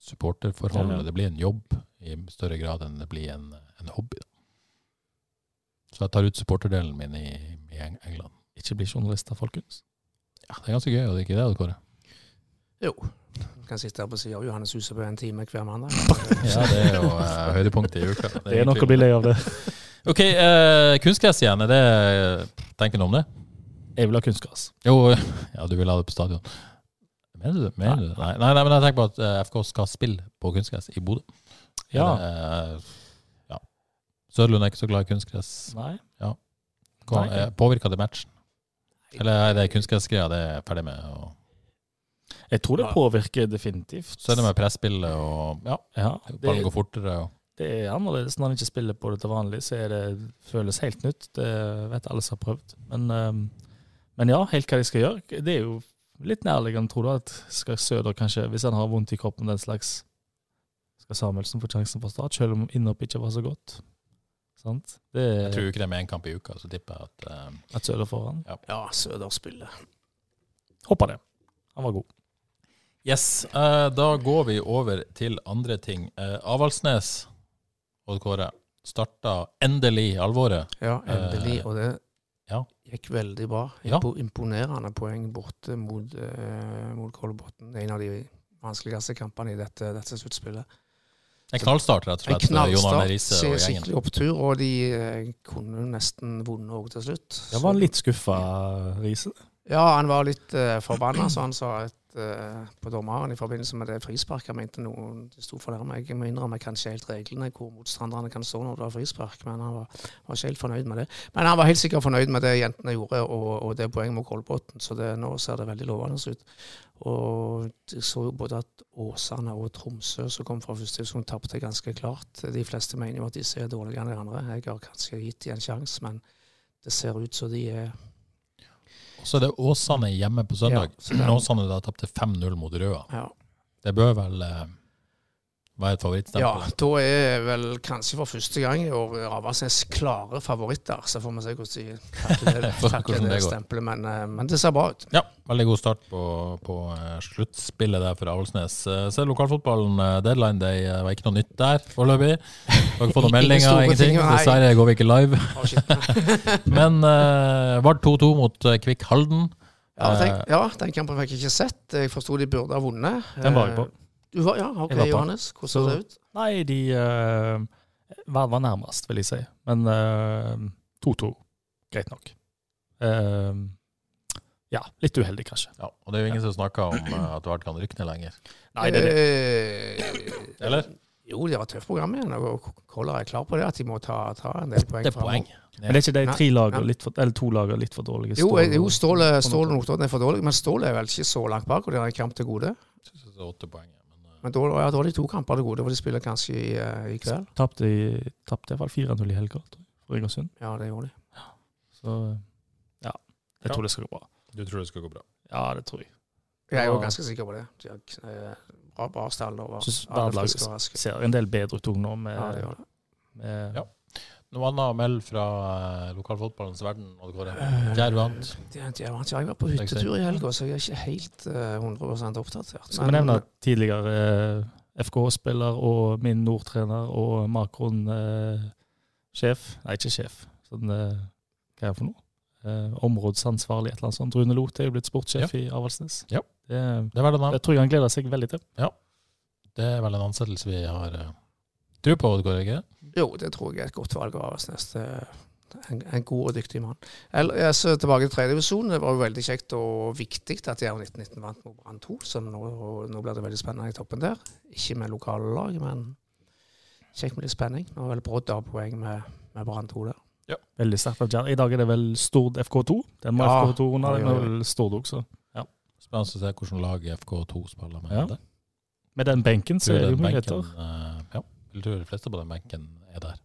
supporterforholdet. Ja, ja. Det blir en jobb i større grad enn det blir en, en hobby. Da. Så jeg tar ut supporterdelen min i, i England. Ikke bli journalister, folkens. Ja, Det er ganske gøy, og det er ikke det, Kåre? Jo. Du kan sitte her på sida av Johannes Huset på en time hver mandag. *laughs* Ja, det er jo uh, høydepunktet i uka. Det er nok å bli lei av det. *laughs* Ok, uh, kunstgress igjen. Er det Tenker du om det? Jeg vil ha kunstgress. Jo, *laughs* ja, du vil ha det på stadion. Mener du det? Mener du det? Nei, nei, nei, men jeg tenker på at uh, FK skal spille på kunstgress i Bodø. Ja. Er det, eh, ja. Sørlund er ikke så glad i kunstgress. Nei. Nei. eh, Påvirker det matchen? Eller er det kunstgressgreia det er ferdig med? Og Jeg tror det påvirker definitivt. så er det med presspillet og ja, Ja, ballen går fortere. Og, det er annerledes når en ikke spiller på det til vanlig. Så er det, føles helt nytt. Det vet alle som har prøvd. Men, ehm, men ja, helt hva de skal gjøre. Det er jo litt nærliggende, tror du, at skal Søder kanskje, hvis han har vondt i kroppen, den slags Skal Samuelsen få sjansen fra start, selv om innhoppet ikke var så godt. Sant? Det jeg tror ikke det er med én kamp i uka, så tipper jeg at uh, at Søder får han. Ja, Søder spiller. Håper det. Han var god. Yes, Uh, da går vi over til andre ting. Uh, Avaldsnes, Odd Kåre, starta endelig alvoret. Ja, endelig. Eh, Og det ja. gikk veldig bra. Ja. Imponerende poeng borte mot, uh, mot Kolbotn. En av de vanskeligste kampene i dette, dette sluttspillet. En knallstart, rett og slett. En knallstart, ser se- og gjengen. skikkelig opptur, og de eh, kunne nesten vunnet òg til slutt. Jeg var litt skuffa, Riise. Ja, han var litt uh, forbanna, så han sa eh, på dommeren i forbindelse med det frisparket. Jeg mente noen det sto for der, Jeg må innrømme jeg kan ikke helt reglene hvor motstanderne kan stå når det var frispark, men han var, var ikke helt fornøyd med det. Men han var helt sikkert fornøyd med det jentene gjorde, og, og det poenget mot Kolbotn, så det, nå ser det veldig lovende ut. Og jeg så jo både at Åsane og Tromsø, som kom fra første divisjon, tapte ganske klart. De fleste mener jo at disse er dårligere enn de andre. Jeg har kanskje gitt dem en sjanse, men det ser ut som de er så er det Åsane hjemme på søndag. Ja, Åsane da tapte 5-0 mot Røa. ja. Det bør vel eh, er favorittstempel? Ja, da er vel kanskje for første gang i år Avaldsnes klare favoritter. Så får vi se hvordan de takler det, *laughs* takler det det stempelet. Men, eh, men det ser bra ut. Ja, veldig god start på, på eh, sluttspillet der for Avaldsnes. Eh, Så er lokalfotballen deadline day var ikke noe nytt der foreløpig. Har ikke fått noen *laughs* meldinger, ingenting. ting. Dessverre går vi ikke live. *laughs* Men uh, var 2-2 mot Kvikk Halden. Ja, tenk, ja, den kampen fikk jeg ikke sett. Jeg forsto de burde ha vunnet. Den var jeg på. Eh, Du var, ja, OK, var. Johannes. Hvordan så det ut? Nei, de uh, var, var nærmest, vil jeg si. Men eh, 2-2, greit nok. Uh, ja, litt uheldig, kanskje. Ja, og det er jo ingen som snakker om uh, at Vard kan rykke ned lenger. Nei, det er det. Eh, Eller? Jo, de har et tøft program igjen. Og Koller er klar på det, at de må ta, ta en del poeng. Det er poeng. Men det er ikke de tre lagene litt for, eller to lagene litt for dårlige? Stål jo, jo Ståle, Ståle og Notodden er for dårlig, men Ståle er vel ikke så langt bak, og de har en kamp til gode. Jeg synes det er åtte poeng. Men, eh, da, ja, da de to kamper til gode, for de spiller kanskje i, eh, i kveld. Tapte i hvert fall 4-0 i helga for Egersund. Ja, det gjorde de. Så ja, jeg Ja. tror det skal gå bra. du tror det skal gå bra? Ja, det tror jeg. Jeg er jo ganske sikker på det. De har eh, bra, bra stall og var Synes alle Berlaget friske ser en del bedre ut nå, med, Ja, det gjør det. med Ja. Noe annet å melde fra uh, lokalfotballens verden? Eh, Jerv vant. Ja, jeg var på hyttetur i helga, så jeg er ikke helt eh, 100 oppdatert. Skal vi nevne tidligere eh, FK-spiller og min Nord-trener og Makron-sjef Nei, ikke sjef. Sånn, eh, hva er det for noe? Eh, områdesansvarlig, et eller annet sånt. Rune Loth er jo blitt sportssjef i Avaldsnes. Ja. Det, Det det tror jeg han gleder seg veldig til. Ja. det er vel en ansettelse vi har uh, tro på, Odd Kåre? ikke? Jo, det tror jeg er et godt valg av Avaldsnes. En, en god og dyktig mann. Eller, ser tilbake til tredjedivisjon. Det var jo veldig kjekt og viktig at Jerv 1919 vant mot Brann 2. Så nå, nå blir det veldig spennende i toppen der. Ikke med lokale lag, men kjekt med litt spenning. Nå er vel Brodd av poeng med, med Brann 2 der. Veldig sterkt av Jerv. I dag er det vel Stord FK2. Den må Ja. FK2 under. Den er vel Stord også. Spennende å se hvordan lag FK2 spiller med Ja. det. Med den benken så er det jo muligheter. eh, ja, jeg tror de fleste på den benken er der.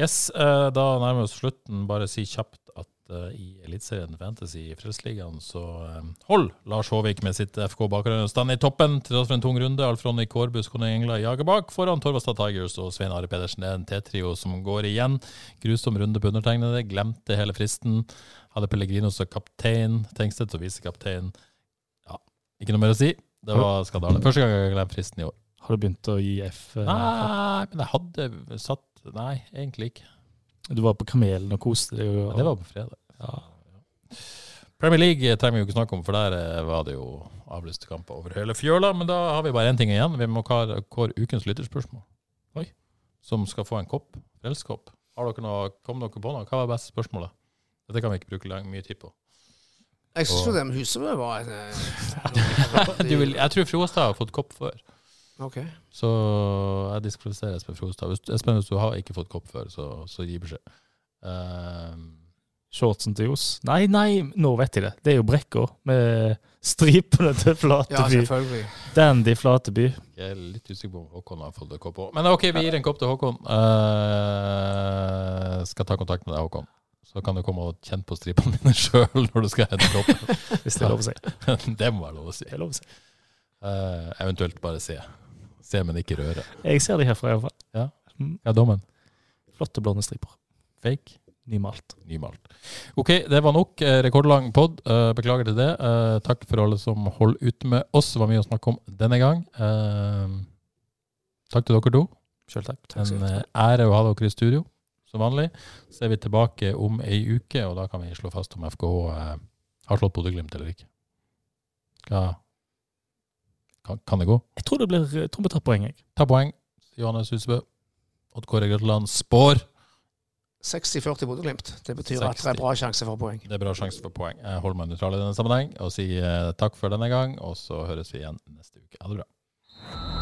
Yes, eh, da nærmer vi oss slutten. Bare si kjapt at eh, i Eliteserien Fantasy i Frelsesligaen så uh, holder Lars Håvik med sitt FK bakgrunn stand i toppen til tross for en tung runde. Alf Ronny Kårbus Kone Engla jager bak foran Torvastad Tigers og Svein Are Pedersen. Det er en T-trio som går igjen. Grusom runde på undertegnede. Glemte hele fristen. Hadde Pellegrino som kaptein. Tengstedt som visekaptein. Ja, ikke noe mer å si. Det var skandale. Første gang jeg har glemt fristen i år. Har du begynt å gi F? eh, Nei, men jeg hadde satt Nei, egentlig ikke. Du var på Kamelen og koste deg? og- Ja, det var på fredag. Ja. Premier League trenger vi jo ikke snakke om, for der eh, var det jo avlyste kamper over hele fjøla. Men da har vi bare én ting igjen. Vi må kåre ukens lytterspørsmål. Oi. Som skal få en kopp. Frelskopp. Har dere noe, kom dere på noe? Hva var beste spørsmålet? Dette kan vi ikke bruke lang, mye tid på. Jeg syns jo det med Husebø var et eh, *laughs* Du vil, jeg tror Frostad har fått kopp før. OK. Så jeg diskvalifiserer Espen Frostad. Espen, hvis du har ikke fått kopp før, så, så gi beskjed. Um, Shortsen til Johs? Nei, nei, nå vet jeg det. Det er jo Brekka med stripene til Ja, Flateby. selvfølgelig. Dandy Flateby. jeg er litt usikker på om Håkon har fått kopp òg. Men OK, vi gir en kopp til Håkon. Uh, skal ta kontakt med deg, Håkon. Så kan du komme og kjenne på stripene *laughs* mine sjøl når du skal hente kopp. Hvis det er lov å si. *laughs* det må være lov å si. Det er lov å si. Uh, eventuelt bare se. Se, men ikke røre. Jeg ser de herfra, iallfall. Hva er dommen? Flotte blonde striper. Fake? nymalt. Nymalt. OK, det var nok. eh, Rekordlang pod. Eh, Beklager til det. Eh, Takk for alle som holder ut med oss. Det var mye å snakke om denne gang. Takk til dere to. Selv takk. En eh, ære å ha dere i studio, som vanlig. Så er vi tilbake om ei uke, og da kan vi slå fast om FKH har slått Bodø-Glimt eller ikke. Hva kan, kan det gå? Jeg tror det blir jeg tror vi tar poeng, jeg. Ta poeng. Johannes Husebø. Odd Kåre Grøtland spår. 60-40 Bodø-Glimt. Det betyr at det er bra sjanse for poeng. Det er bra sjanse for poeng. Jeg holder meg nøytral i denne sammenheng og sier eh, takk for denne gang, og så høres vi igjen neste uke. Ha det bra.